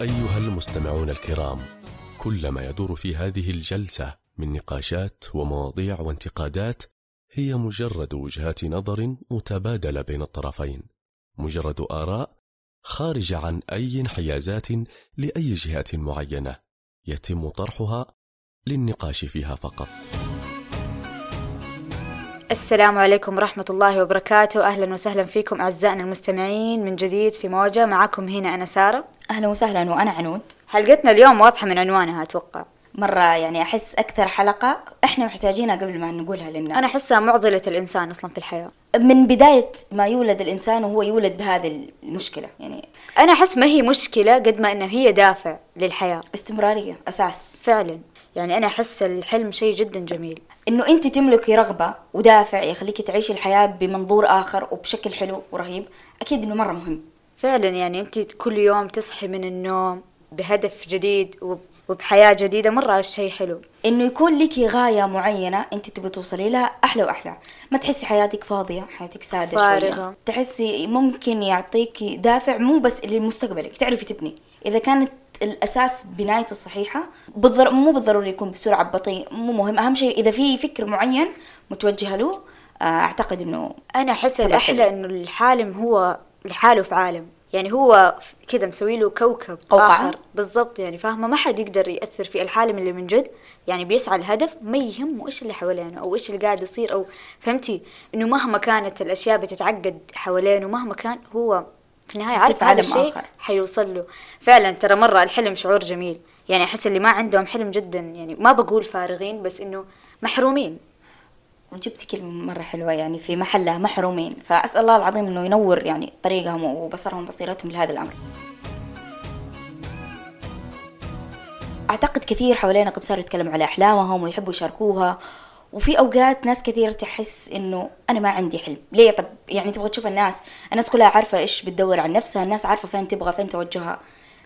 أيها المستمعون الكرام كل ما يدور في هذه الجلسة من نقاشات ومواضيع وانتقادات هي مجرد وجهات نظر متبادلة بين الطرفين مجرد آراء خارجة عن أي انحيازات لأي جهة معينة يتم طرحها للنقاش فيها فقط. السلام عليكم ورحمة الله وبركاته. أهلا وسهلا فيكم أعزائنا المستمعين من جديد في موجة. معكم هنا أنا سارة. أهلا وسهلا وأنا عنود. حلقتنا اليوم واضحة من عنوانها أتوقع. مرة يعني أحس أكثر حلقة إحنا محتاجينها قبل ما نقولها للناس. أنا أحسها معضلة الإنسان أصلا في الحياة. من بداية ما يولد الإنسان وهو يولد بهذه المشكلة يعني أنا أحس ما هي مشكلة قد ما إنها هي دافع للحياة. استمرارية أساس. فعلا. يعني أنا أحس الحلم شيء جدا جميل. إنه أنت تملكي رغبة ودافع يخليكي تعيشي الحياة بمنظور آخر وبشكل حلو ورهيب أكيد إنه مرة مهم. فعلا يعني أنت كل يوم تصحي من النوم بهدف جديد وب- وبحياة جديدة مرة شيء حلو. إنه يكون لك غاية معينة أنت تبي توصلي لها أحلى وأحلى. ما تحسي حياتك فاضية حياتك سادة فارغة. شوية تحسي ممكن يعطيكي دافع مو بس لمستقبلك تعرفي تبني. إذا كانت الأساس بنايته صحيحة. بالضر... مو بالضروري يكون بسرعة بطيء مو مهم. أهم شيء إذا في فكر معين متوجهه له آه، أعتقد إنه أنا أحس الأحلى. إنه الحالم هو لحاله في عالم. يعني هو كذا مسوي له كوكب قوقعة؟ آخر. بالضبط يعني فاهمة؟ ما حد يقدر يأثر في الحالم اللي من جد. يعني بيسعى الهدف ما يهمه إيش اللي حوالينه أو إيش اللي قاعد يصير أو فهمتي؟ إنه مهما كانت الأشياء بتتعقد حوالينه مهما كان هو في النهاية عارف هذا الشيء. حيوصل له. فعلا ترى مرة الحلم شعور جميل. يعني أحس اللي ما عندهم حلم جدا يعني ما بقول فارغين بس إنه محرومين. وجبت كلمة مرة حلوة يعني في محلها محرومين. فأسأل الله العظيم أنه ينور يعني طريقهم وبصرهم وبصيرتهم لهذا الأمر. أعتقد كثير حوالينا صاروا يتكلموا على أحلامهم ويحبوا يشاركوها. وفي أوقات ناس كثير تحس إنه أنا ما عندي حلم. ليه؟ طب يعني تبغى تشوف الناس الناس كلها عارفة إيش بتدور عن نفسها الناس عارفة فين تبغى فين توجهها.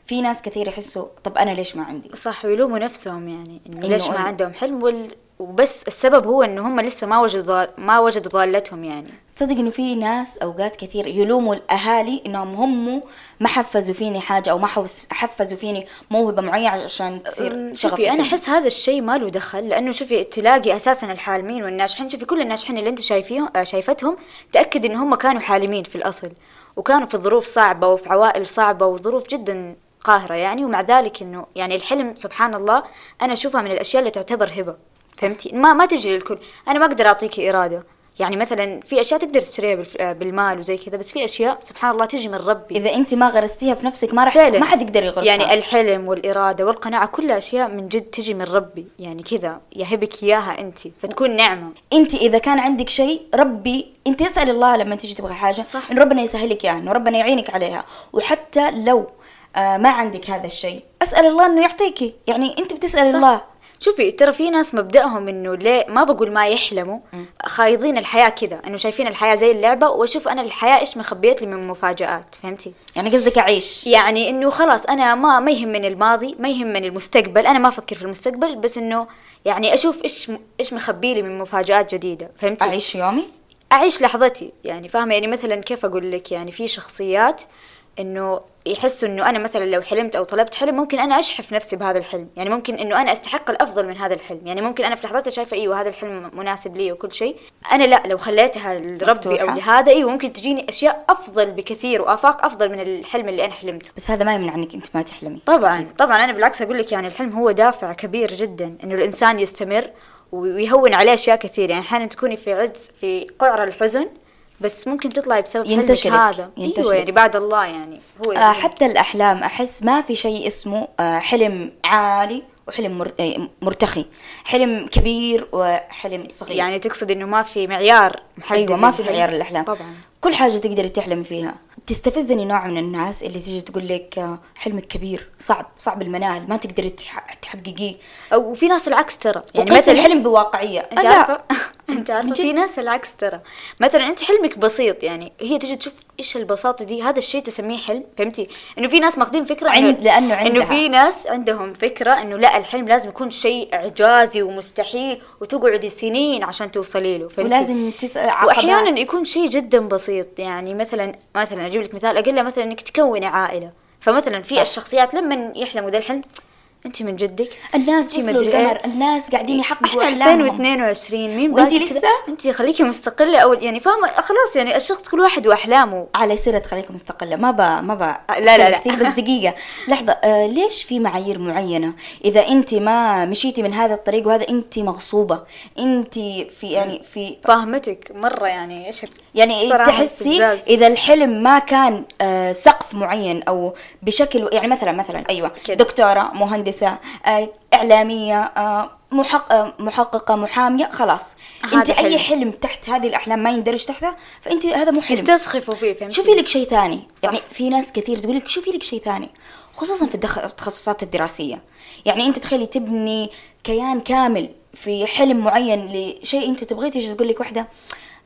في ناس كثير يحسوا طب أنا ليش ما عندي؟ صح ويلوموا نفسهم يعني إنه ليش ما عندهم حلم؟ وال... وبس السبب هو إنه هم لسه ما وجدوا. ما وجدوا ضالتهم يعني تصدق إنه في ناس أوقات كثير يلوموا الأهالي إنهم هم ما حفزوا فيني حاجة أو ما حفزوا فيني موهبة معينة عشان تصير أم، شغف شوفي أنا. أحس هذا الشيء ما له دخل لأنه شوفي تلاقي أساسا الحالمين والناجحين شوفي كل الناجحين اللي انت شايفيهم آه، شايفتهم تأكد إن هم كانوا حالمين في الأصل وكانوا في ظروف صعبة وفي عوائل صعبة وظروف جدا قاهرة يعني ومع ذلك إنه يعني الحلم سبحان الله أنا أشوفها من الأشياء اللي تعتبر هبة فهمتي؟ ما ما تجي للكل. أنا ما أقدر اعطيكي إرادة. يعني مثلا في أشياء تقدر تشتريها بالمال وزي كذا بس في أشياء سبحان الله تجي من ربي. إذا أنت ما غرستيها في نفسك ما راح ما حد يقدر يغرسها. يعني الحلم والإرادة والقناعة كلها أشياء من جد تجي من ربي. يعني كذا يهبك إياها أنت. فتكون نعمة. أنت إذا كان عندك شيء ربي أنت اسأل الله لما تيجي تبغى حاجة. صح. انه ربنا يسهلك اياها انه ربنا يعينك عليها. وحتى لو آه ما عندك هذا الشيء أسأل الله إنه يعطيكي يعني أنت بتسأل صح. الله. شوفي ترى في ناس مبدأهم إنه ليه ما بقول ما يحلموا خايضين الحياة كذا إنه شايفين الحياة زي اللعبة وأشوف أنا الحياة إيش مخبيت لي من مفاجآت فهمتي؟ يعني قصدك أعيش. يعني إنه خلاص أنا ما ما يهمني الماضي ما يهمني المستقبل أنا ما أفكر في المستقبل بس إنه يعني أشوف إيش إيش مخبي لي من مفاجآت جديدة فهمتي؟ أعيش يومي؟ أعيش لحظتي يعني فاهمة؟ يعني مثلا كيف أقول لك؟ يعني في شخصيات إنه يحسوا إنه أنا مثلا لو حلمت أو طلبت حلم ممكن أنا أشحف نفسي بهذا الحلم. يعني ممكن إنه أنا أستحق الأفضل من هذا الحلم. يعني ممكن أنا في لحظتها شايفة أيوه هذا الحلم مناسب لي وكل شيء. أنا لا لو خليتها لربي أو. لهذا أيوه ممكن تجيني أشياء أفضل بكثير وآفاق أفضل من الحلم اللي أنا حلمته. بس هذا ما يمنع إنك أنت ما تحلمي. طبعا طبعا أنا بالعكس أقول لك يعني الحلم هو دافع كبير جدا إنه الإنسان يستمر ويهون عليه أشياء كثير يعني أحيانا تكوني في عز في قعر الحزن بس ممكن تطلعي بسبب حلمك ينتشرك، هذا. ينتشرك. أيوه يعني بعد الله يعني. هو آه يعني. حتى الأحلام أحس ما في شيء اسمه آه حلم عالي وحلم. آه، مرتخي. حلم كبير وحلم صغير. يعني تقصد إنه ما في معيار محدد أيوة ما في؟ معيار الأحلام طبعا. كل حاجة تقدري تحلمي فيها. تستفزني نوع من الناس اللي تيجي تقول لك آه، حلمك كبير صعب صعب المنال ما تقدري تح- تحققيه أو في ناس العكس ترى يعني مثلا الحلم بواقعية أنت. عارفة أنت عارفة. في ناس العكس ترى مثلا أنت حلمك بسيط يعني هي تجي تشوف إيش البساطة دي هذا الشيء تسميه حلم فهمتي إنه في ناس ماخذين فكرة عند- إنه- لأنه إنه عندها. في ناس عندهم فكرة إنه لا الحلم لازم يكون شيء إعجازي ومستحيل وتقعدي سنين عشان توصلي له فهمتي ولازم تسأل عقبات. واحيانا يكون شيء جدا بسيط يعني مثلا مثلا أجيب لك مثال أقل مثلا إنك تكوني عائلة فمثلا في. الشخصيات لما يحلموا ذا الحلم أنت من جدك الناس وصلوا مدري إيه. القمر الناس قاعدين يحققوا إحنا أحلامهم 2022 مين كذا؟ لسه؟ أنت خليكي مستقلة أو يعني فاهمة خلاص يعني الشخص كل واحد وأحلامه على سيرة خليكم مستقلة ما با ما با لا، لا، لا. كثير بس دقيقة لحظة آه ليش في معايير معينة إذا أنت ما مشيتي من هذا الطريق وهذا أنت مغصوبة أنت في يعني في فاهمتك مرة يعني إيش يعني تحسي. إذا الحلم ما كان آه، سقف معين أو بشكل يعني مثلا مثلا أيوه كده. دكتورة مهندسه آه، إعلامية آه، محق- آه، محققة محامية خلاص. أنت حلم. أي حلم. تحت هذه الأحلام ما يندرج تحتها فأنت هذا مو حلم. يستسخفوا فيه فهمتي شوفي لك شيء ثاني. يعني في ناس كثير تقول لك شوفي لك شيء ثاني خصوصا في الدخ- التخصصات الدراسية. يعني أنت تخيلي تبني كيان كامل في حلم معين لشيء أنت تبغيه تيجي تقول لك واحدة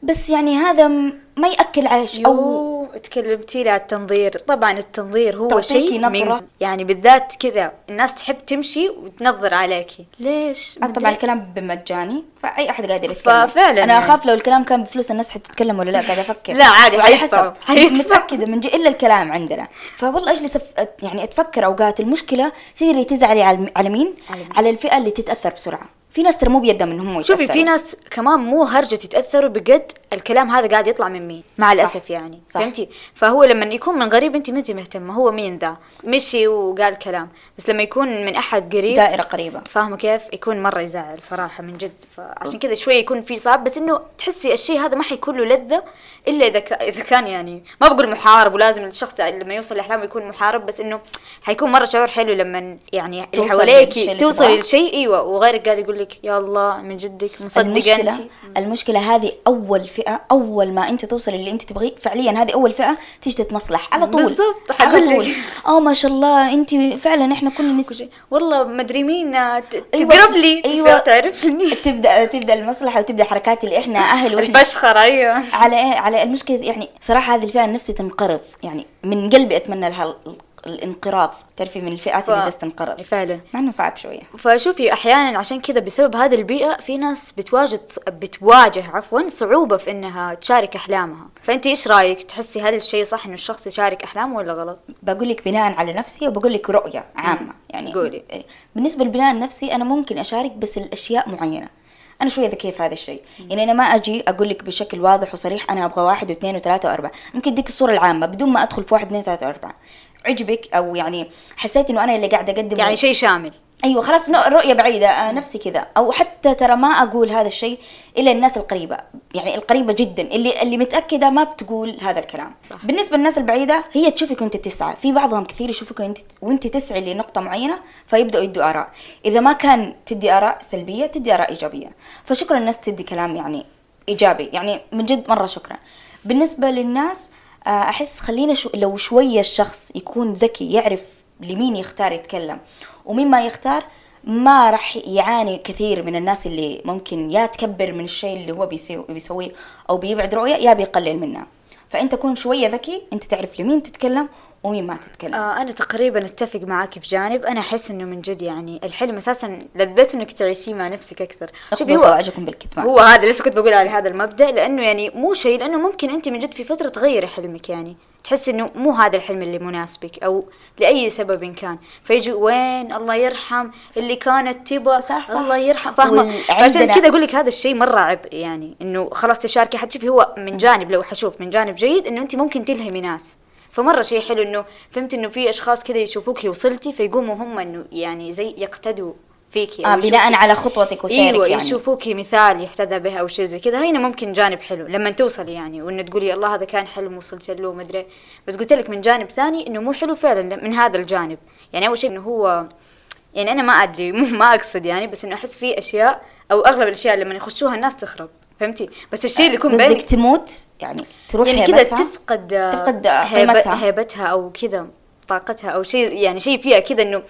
بس يعني هذا ما يأكل عيش أو تكلمتي لي على التنظير طبعا التنظير هو شيء. من يعني بالذات كذا الناس تحب تمشي وتنظر عليكي ليش طبعا الكلام بمجاني فأي أحد قادر يتكلم ففعلاً أنا يعني. أخاف لو الكلام كان بفلوس الناس حتتكلم ولا لا قاعدة أفكر لا، عادي، حسب. متأكدة من جي إلا الكلام عندنا فوالله أجلس أف... يعني أتفكر أوقات المشكلة تدري تزعلي على على مين؟ على مين؟ على الفئة اللي تتأثر بسرعة في ناس ترى مو بيدهم انهم شوفي. في ناس كمان مو هرجة يتأثروا بقد الكلام هذا قاعد يطلع من مين؟ مع صح. الأسف يعني صح. فهمتي؟ فهو لما يكون من غريب انت ما انت مهتمة؟ هو مين ذا؟ مشي وقال كلام. بس لما يكون من أحد قريب دائرة قريبة. فاهمة كيف؟ يكون مرة يزعل صراحة من جد. فعشان كذا شوي يكون في صعب بس إنه تحسي الشيء هذا ما حيكون له لذة إلا إذا كا- إذا كان يعني ما بقول محارب ولازم الشخص لما يوصل لاحلامه يكون محارب بس إنه حيكون مرة شعور حلو لما يعني اللي توصل حواليك للشيء اللي توصل تبغاه. للشيء إيوه. وغيرك قاعد يقول لك يا الله من جدك مصدقة المشكلة انت. المشكلة هذه أول فئة أول ما أنت توصل اللي أنت تبغيه فعليا هذه أول فئة تيجي تتمصلح على طول. بالضبط، على. طول أه ما شاء الله أنت فعلا إحنا كل نس... والله مدري مين آه، أيوة، تقرب لي أيوة. تعرفني. تبدا تبدأ المصلحة وتبدأ حركات اللي إحنا أهل وإحنا. الفشخرة أيوه. على إيه؟ على المشكلة يعني صراحة هذه الفئة نفسي تنقرض. يعني من قلبي أتمنى لها الانقراض. تعرفي من الفئات اللي ف- جالسه تنقرض. فعلا. مع إنه صعب شوية. فشوفي أحيانا عشان كذا بسبب هذه البيئة في ناس بتواجه بتواجه عفوا صعوبة في إنها تشارك أحلامها. فانت إيش رأيك؟ تحسي هل الشيء صح إنه الشخص يشارك أحلامه ولا غلط؟ بقول لك بناء على نفسي وبقول لك رؤية عامة. يعني قولي. بالنسبة للبناء النفسي أنا ممكن أشارك بس الأشياء معينة. أنا شوية ذكية في هذا الشيء. يعني أنا ما أجي أقول لك بشكل واضح وصريح أنا أبغى واحد واثنين وثلاثة وأربعة. ممكن اديك الصورة العامة بدون ما أدخل في واحد اثنين ثلاثة وأربعة. عجبك أو يعني حسيت إنه أنا اللي قاعدة أقدم يعني شيء شامل. أيوه خلاص الرؤيه بعيدة آه نفسي كذا. أو حتى ترى ما أقول هذا الشيء إلا الناس القريبة. يعني القريبة جدا. اللي اللي متأكدة ما بتقول هذا الكلام. صح. بالنسبة للناس البعيدة هي تشوفك وأنت تسعى. في بعضهم كثير يشوفك وأنت وأنت تسعي لنقطة معينة فيبدأوا يدوا آراء. إذا ما كان تدي آراء سلبية تدي آراء إيجابية. فشكرا الناس تدي كلام يعني إيجابي. يعني من جد مرة شكرا. بالنسبة للناس أحس خلينا شو لو شوية الشخص يكون ذكي يعرف لمين يختار يتكلم. ومين ما يختار ما راح يعاني كثير من الناس اللي ممكن يا تكبر من الشيء اللي هو بيسوي- بيسويه أو بيبعد رؤية يا بيقلل منها. فأنت كون شوية ذكي أنت تعرف لمين تتكلم ومين ما تتكلم. آه أنا تقريبا أتفق معاك في جانب. أنا أحس إنه من جد يعني الحلم أساسا لذته إنك تعيشيه مع نفسك أكثر. اخذوا فواجكم بالكتمان. هو هذا لسه كنت بقول على هذا المبدأ لأنه يعني مو شيء لأنه ممكن أنت من جد في فترة تغيري حلمك يعني. تحس إنه مو هذا الحلم اللي مناسبك أو لأي سبب كان. فيجي وين؟ الله يرحم. اللي كانت تبى صح، صح. الله يرحم. فاهمة؟ عشان كذا أقول لك هذا الشيء مرة عبء يعني إنه خلاص تشاركي. حتشوفي هو من جانب لو حشوف من جانب جيد إنه أنت ممكن تلهمي ناس. فمرة شيء حلو إنه فهمت إنه في أشخاص كذا يشوفوكي وصلتي فيقوموا هم إنه يعني زي يقتدوا فيكي آه بناء على خطوتك وسيرك إيوه يعني. يشوفوكي مثال يحتذى به أو شيء زي كذا هنا ممكن جانب حلو لما توصلي يعني وإنه تقولي الله هذا كان حلم وصلت له مدري بس قلت لك من جانب ثاني إنه مو حلو فعلا من هذا الجانب. يعني أول شيء إنه هو يعني أنا ما أدري ما أقصد يعني بس إنه أحس في أشياء أو أغلب الأشياء لما يخشوها الناس تخرب. فهمتي بس الشيء اللي يكون بين قصدك تموت يعني تروح يعني كذا؟ تفقد تفقد هيبة- قيمتها. هيبتها أو كذا طاقتها أو شيء يعني شيء فيها كذا إنه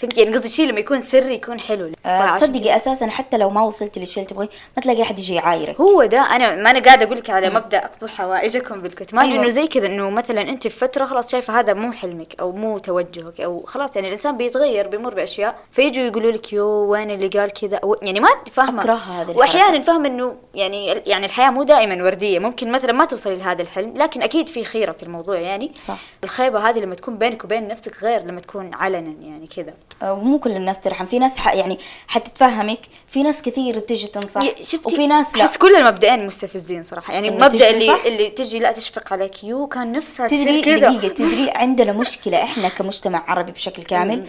فهمت يعني قصدي شيء لما يكون سري يكون حلو. آه، فعشان تصدقي أساسا حتى لو ما وصلتي للشيء اللي تبغيه ما تلاقي أحد يجي يعايرك. هو ده. أنا ما أنا قاعدة أقول لك على مبدأ اقضوا حوائجكم بالكتمان أيوة. إنه زي كذا إنه مثلا أنت في فترة خلاص شايفة هذا مو حلمك أو مو توجهك أو خلاص يعني الإنسان بيتغير بيمر بأشياء فيجوا يقولوا لك يو وين اللي قال كذا؟ أو يعني ما فاهمة. أكرهها هذه واحيانا الحركة. فاهم إنه يعني يعني الحياة مو دائما وردية. ممكن مثلا ما توصلي لهذا الحلم لكن أكيد في خيرة في الموضوع يعني. صح. الخيبة هذه لما تكون بينك وبين نفسك غير لما تكون علنا يعني كذا. ومو كل الناس ترحم. في ناس ح... يعني حتتفهمك. في ناس كثير بتجي تنصح. شفتي؟ وفي ناس لا. أحس كل المبدئين مستفزين صراحة. يعني المبدا اللي صح؟ اللي تجي لا تشفق عليك. يو كان نفسها تدري كذا. دقيقة تدري عندنا مشكلة إحنا كمجتمع عربي بشكل كامل.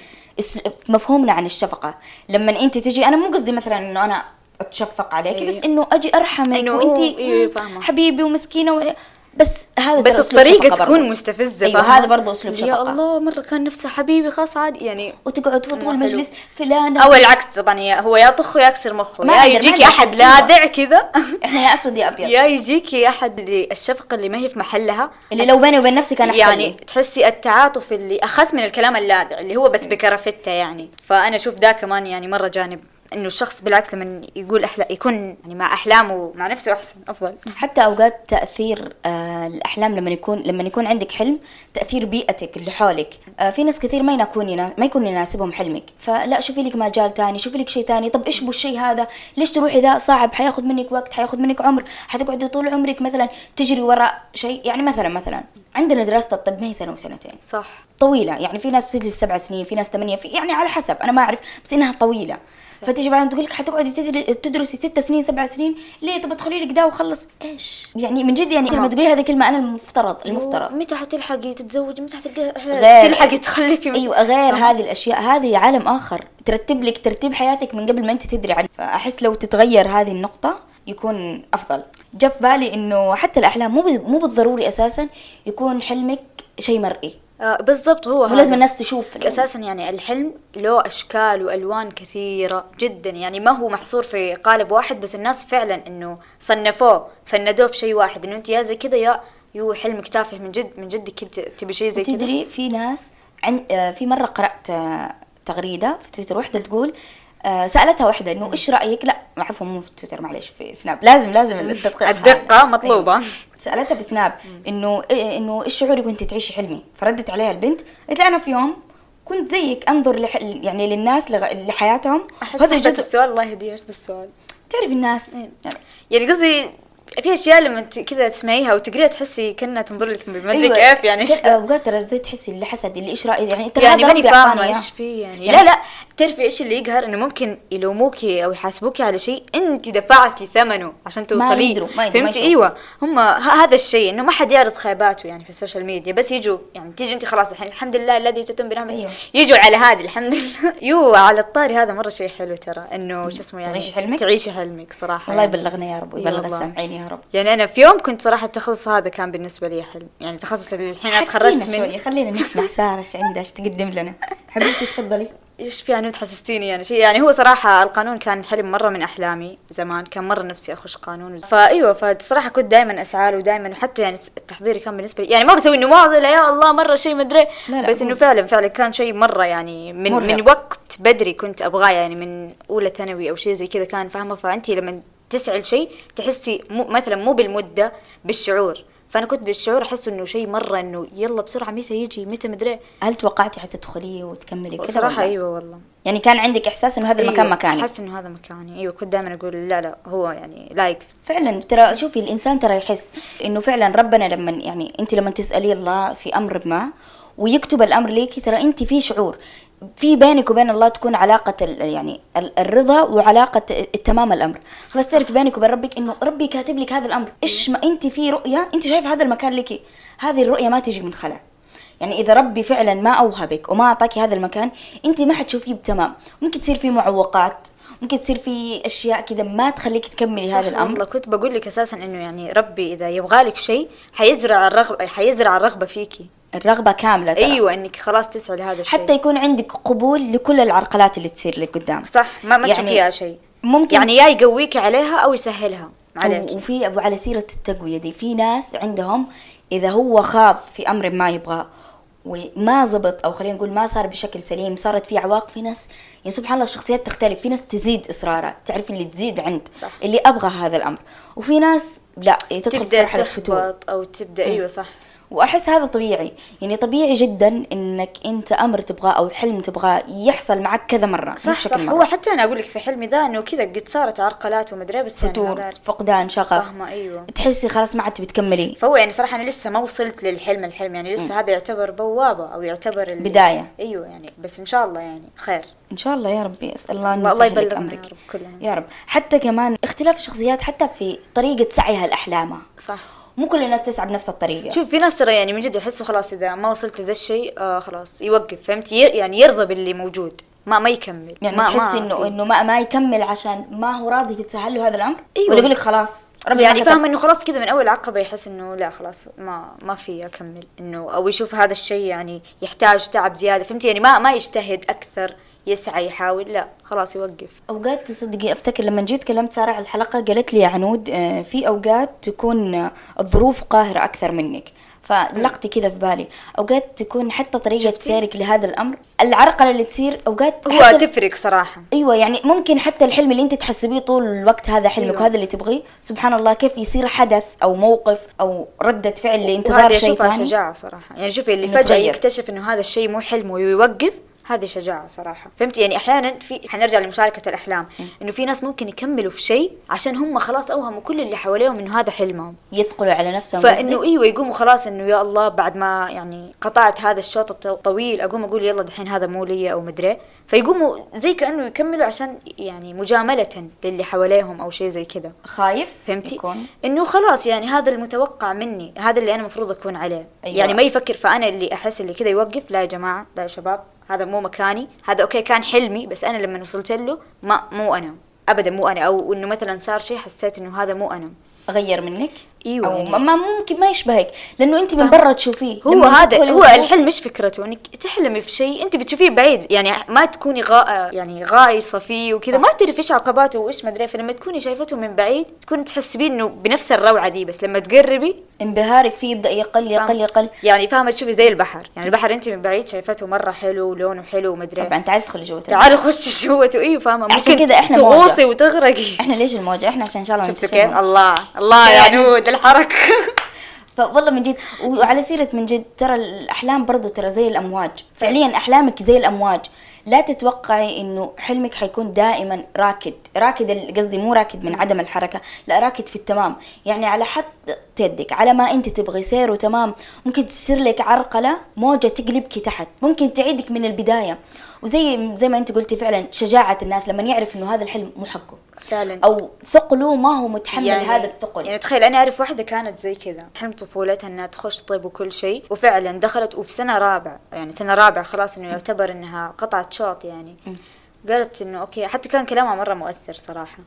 مفهومنا عن الشفقة. لما أنت تجي أنا مو قصدي مثلا إنه أنا أتشفق عليك إيه. بس إنه أجي أرحمك إنه وأنت إيه،. حبيبي ومسكينة و... بس هذا بس شفقة تكون برضو. أيوه فاهمة؟ هذا برضه أسلوب يا شفقة الله مرة كان نفسه حبيبي خلاص عادي يعني وتقعد في طول حلو. مجلس فلانة أو العكس طبعا يا هو يا طخ يا يكسر مخه. يا يجيكي أحد حد لاذع كذا. إحنا يا أسود يا أبيض. يا يجيكي أحد اللي الشفقة اللي ما هي في محلها. اللي لو بيني وبين نفسي كان أحسن يعني. تحسي التعاطف اللي اخس من الكلام اللاذع اللي هو بس بكرفتة يعني. فأنا أشوف ده كمان يعني مرة جانب. إنه الشخص بالعكس لما يقول أحلى يكون يعني مع أحلامه مع نفسه أحسن أفضل. حتى أوقات تأثير آه الأحلام لما يكون لما يكون عندك حلم تأثير بيئتك اللي حولك. آه في ناس كثير ما يكون. ما يكون يناسبهم حلمك. فلا شوفي لك مجال تاني شوفي لك شيء تاني. طب إيش الشيء هذا؟ ليش تروحي ذا؟ صعب حياخذ منك وقت حياخذ منك عمر. حتقعدي طول عمرك مثلا تجري وراء شيء. يعني مثلا مثلا عندنا دراسة الطب ما هي سنة وسنتين. صح. طويلة. يعني في ناس بتجلس سبع سنين في ناس ثمانية في يعني على حسب. أنا ما أعرف بس إنها طويلة. فتيجي بعدين تقول لك حتقعدي تدرسي ست سنين سبع سنين ليه؟ طب ادخلي لك ده وخلص. إيش؟ يعني من جد يعني لما تقولي هذه الكلمة أنا المفترض المفترض. متى حتلحقي تتزوجي؟ متى حتلقي تلحقي تخلفي؟ أيوه غير هذه الأشياء. هذه عالم آخر. ترتب لك ترتيب حياتك من قبل ما أنت تدري عنه. فأحس لو تتغير هذه النقطة يكون أفضل. جاء في بالي إنه حتى الأحلام مو مو بالضروري أساسا يكون حلمك شيء مرئي. آه بالضبط هو مو لازم هذا. الناس تشوف أساسا يعني الحلم له أشكال وألوان كثيرة جدا. يعني ما هو محصور في قالب واحد بس الناس فعلا إنه صنفوه فندوه في شيء واحد. إنه أنت يا زي كذا يا يو حلمك تافه من جد من جد كنت تبي شيء زي كذا. تدري في ناس عن آه، في مرة قرأت آه، تغريدة في تويتر واحدة تقول سألتها واحدة إنه إيش رأيك لا عفوا مو في تويتر معلش في سناب لازم لازم هذا. مطلوبة. أيوة. سألتها في سناب إنه إيه إنه إيش شعورك وأنت تعيشي حلمي فردت عليها البنت قالت لها أنا في يوم كنت زيك أنظر لح... يعني للناس لغ... لحياتهم هذا جزء السؤال الله يهديه إيش السؤال تعرف الناس إيه. يعني يعني قصدي في أشياء لما كذا تسمعيها وتقريها تحسي كأنها تنظر لك ما أدري أيوة. كيف يعني إيش اوقات ترى زي تحسي اللي حسد اللي إيش رايك يعني ترى يعني ماني إياه. إيش يعني. يعني- لا لا تعرفي إيش اللي يقهر إنه ممكن يلوموكي أو يحاسبوكي على شيء أنت دفعتي ثمنه عشان توصلي يدروا- ما يدروا، ما فهمتي. إيوه هم هذا الشيء إنه ما حد يعرض خيباته يعني في السوشيال ميديا بس يجوا يعني تيجي أنت خلاص الحين الحمد لله الذي تتم برحمته أيوة. يجوا على هذه الحمد لله يو على الطاري هذا مرة شيء حلو ترى إنه شو اسمه يعني تعيشي حلمك؟ تعيشي حلمك صراحة الله يعني. يبلغنا يا رب ويبلغ. السامعين يا رب يعني أنا في يوم كنت صراحة التخصص هذا كان بالنسبة لي حلم يعني اللي الحين تخرجت منه خلينا نسمع سارة إيش عندها إيش تقدم لنا حبيبتي تفضلي إيش في عنود حسستيني يعني شيء يعني هو صراحة القانون كان حلم مرة من أحلامي زمان كان مرة نفسي أخش قانون. فأيوة فصراحة كنت دائما أسعى له ودائما وحتى يعني تحضيري كان بالنسبة لي يعني ما بسوي إنه معضلة يا الله مرة شيء مدري بس إنه فعلا فعلا كان شيء مرة يعني من مرهق. من وقت بدري كنت أبغاه يعني من أولى ثانوي أو شيء زي كذا كان فاهمة؟ فأنت لما تسعي لشيء تحسي مو مثلا مو بالمدة بالشعور. فأنا كنت بالشعور أحس إنه شيء مرة إنه يلا بسرعة متى يجي متى مدري. هل توقعتي حتدخليه وتكملي كذا صراحة ولا؟ أيوة والله. يعني كان عندك إحساس إنه هذا المكان أيوة، مكاني؟ أحس إنه هذا مكاني. أيوه كنت دائما أقول لا لا هو يعني لايق. فعلا ترى شوفي الإنسان ترى يحس إنه فعلا ربنا لما يعني أنت لما تسألي الله في أمر ما ويكتب الأمر ليكي ترى أنت في شعور. في بينك وبين الله تكون علاقة يعني ال- الرضا وعلاقة التمام الأمر. خلاص تعرف بينك وبين ربك إنه ربي كاتب لك هذا الأمر. إيش ما أنت في رؤية أنت شايف هذا المكان لك. هذه الرؤية ما تجي من خلع يعني إذا ربي فعلا ما أوهبك وما أعطاك هذا المكان أنت ما حتشوفيه بتمام. ممكن تصير فيه معوقات ممكن تصير فيه أشياء كذا ما تخليك تكملي هذا الأمر والله كنت بقول لك أساسا إنه يعني ربي إذا يبغى لك شيء حيزرع الرغبه حيزرع الرغبة فيكي. الرغبة كاملة ترى. أيوه إنك خلاص تسعى لهذا الشيء. حتى يكون عندك قبول لكل العرقلات اللي تصير لك قدام. صح ما ما يعني تشوفيها شيء. ممكن يعني يا يقويك عليها أو يسهلها. عليك وفي وعلى سيرة التقوية دي في ناس عندهم إذا هو خاض في أمر ما يبغاه وما زبط أو خلينا نقول ما صار بشكل سليم صارت في عواقب في ناس يعني سبحان الله الشخصيات تختلف. في ناس تزيد إصرارها. تعرف اللي تزيد عند صح. اللي أبغى هذا الأمر. وفي ناس لا تدخل في مرحلة فتور. أو تبدا أيوه صح. وأحس هذا طبيعي. يعني طبيعي جدا إنك أنت أمر تبغاه أو حلم تبغاه يحصل معك كذا مرة صح صح. مرة. هو حتى أنا أقول لك في حلمي ذا إنه كذا قد صارت عرقلات ومدري بس يعني فتور فقدان شغف. أيوة. تحسي خلاص ما عاد تبي تكملي. فهو يعني صراحة أنا لسه ما وصلت للحلم الحلم يعني لسه هذا يعتبر بوابة أو يعتبر ال- بداية. أيوه يعني بس إن شاء الله يعني خير. إن شاء الله يا ربي أسأل الله انه الله يبلغنا أمرك. يا رب كلنا. يا رب. حتى كمان اختلاف الشخصيات حتى في طريقة سعيها لاحلامها صح. مو كل الناس تسعى بنفس الطريقة. شوف في ناس ترى يعني من جد يحسوا خلاص إذا ما وصلت لذا الشيء آه خلاص يوقف فهمت؟ يعني يرضى باللي موجود ما ما يكمل يعني ما تحسي انه إنه ما, ما يكمل عشان ما هو راضي تتسهل له هذا الأمر؟ أيوة. ولا يقول لك خلاص ربي يعني فاهم. إنه خلاص كذا من أول عقبة يحس إنه لا خلاص ما ما في أكمل إنه أو يشوف هذا الشيء يعني يحتاج تعب زيادة فهمت؟ يعني ما ما يجتهد أكثر. يسعى يحاول لا خلاص يوقف. أوقات تصدقي أفتكر لما جيت كلمت سارة على الحلقة قالت لي يا عنود آه، في أوقات تكون الظروف قاهرة أكثر منك. فلقتي كذا في بالي. أوقات تكون حتى طريقة سيرك لهذا الأمر العرقلة اللي تصير أوقات هو تفرق صراحة. أيوه يعني ممكن حتى الحلم اللي أنت تحسبيه طول الوقت هذا حلمك أيوة. وهذا اللي تبغيه. سبحان الله كيف يصير حدث أو موقف أو ردة فعل لانتظار شيء ثاني؟ شجاعة صراحة. يعني شوفي اللي فجأة. يكتشف إنه هذا الشيء مو حلم ويوقف هذه شجاعة صراحة. فهمت؟ يعني أحيانا في حنرجع لمشاركة الأحلام. إنه في ناس ممكن يكملوا في شيء عشان هم خلاص أوهموا كل اللي حواليهم إنه هذا حلمهم. يثقلوا على نفسهم فإنه؟ إيوه يقوموا خلاص إنه يا الله بعد ما يعني قطعت هذا الشوط الطويل أقوم أقول يلا دحين هذا مو لي أو مدري فيقوموا زي كأنه يكملوا عشان يعني مجاملة للي حواليهم أو شيء زي كذا. خايف فهمتي؟ يكون؟ إنه خلاص يعني هذا المتوقع مني هذا اللي أنا المفروض أكون عليه. أيوة. يعني ما يفكر فأنا اللي أحس اللي كذا يوقف لا يا جماعة لا يا شباب. هذا مو مكاني. هذا أوكي كان حلمي بس أنا لما وصلت له ما مو أنا. ابدا مو أنا. أو إنه مثلا صار شيء حسيت إنه هذا مو أنا. غير منك؟ أيوة أو يعني. ما ممكن ما يشبهك لأنه أنت من برا تشوفيه. هو هذا تدخلي هو الحلم مش فكرته إنك تحلمي في شيء أنت بتشوفيه بعيد يعني ما تكوني غا يعني غايصة فيه وكذا. ما تعرفي إيش عقباته وإيش ما أدري فلما تكوني شايفته من بعيد تكوني تحسبين إنه بنفس الروعة دي بس لما تقربي انبهارك فيه يبدأ يقل يقل؟ يقل. يعني فاهمة؟ تشوفي زي البحر. يعني البحر أنت من بعيد شايفته مرة حلو ولونه حلو وما أدري. طبعا تعالي ادخلي جوه تعالي خشي جوته. إيوه فاهمة؟ عشان كده إحنا تغوصي. وتغرقي. إحنا ليش الموجة؟ إحنا عشان إن شاء الله شفتوا. كيف؟ الله الله يا يعني- نود. الحركة. فوالله من جد وعلى سيرة من جد ترى الأحلام برضو ترى زي الأمواج. فعليا أحلامك زي الأمواج. لا تتوقعي إنه حلمك حيكون دائما راكد. راكد قصدي مو راكد من عدم الحركة لا راكد في التمام. يعني على حد يدك على ما أنت تبغي سير وتمام. ممكن تصير لك عرقلة موجة تقلبك تحت. ممكن تعيدك من البداية. وزي زي ما أنت قلتي فعلا شجاعة الناس لما يعرف إنه هذا الحلم مو حقه فعلا أو ثقله ما هو متحمل يعني هذا الثقل. يعني تخيل أنا أعرف واحدة كانت زي كذا. حلم طفولتها إنها تخش طب وكل شيء وفعلا دخلت وفي سنة رابع يعني سنة رابع خلاص إنه يعتبر إنها قطعت شوط يعني. قالت إنه أوكي حتى كان كلامها مرة مؤثر صراحة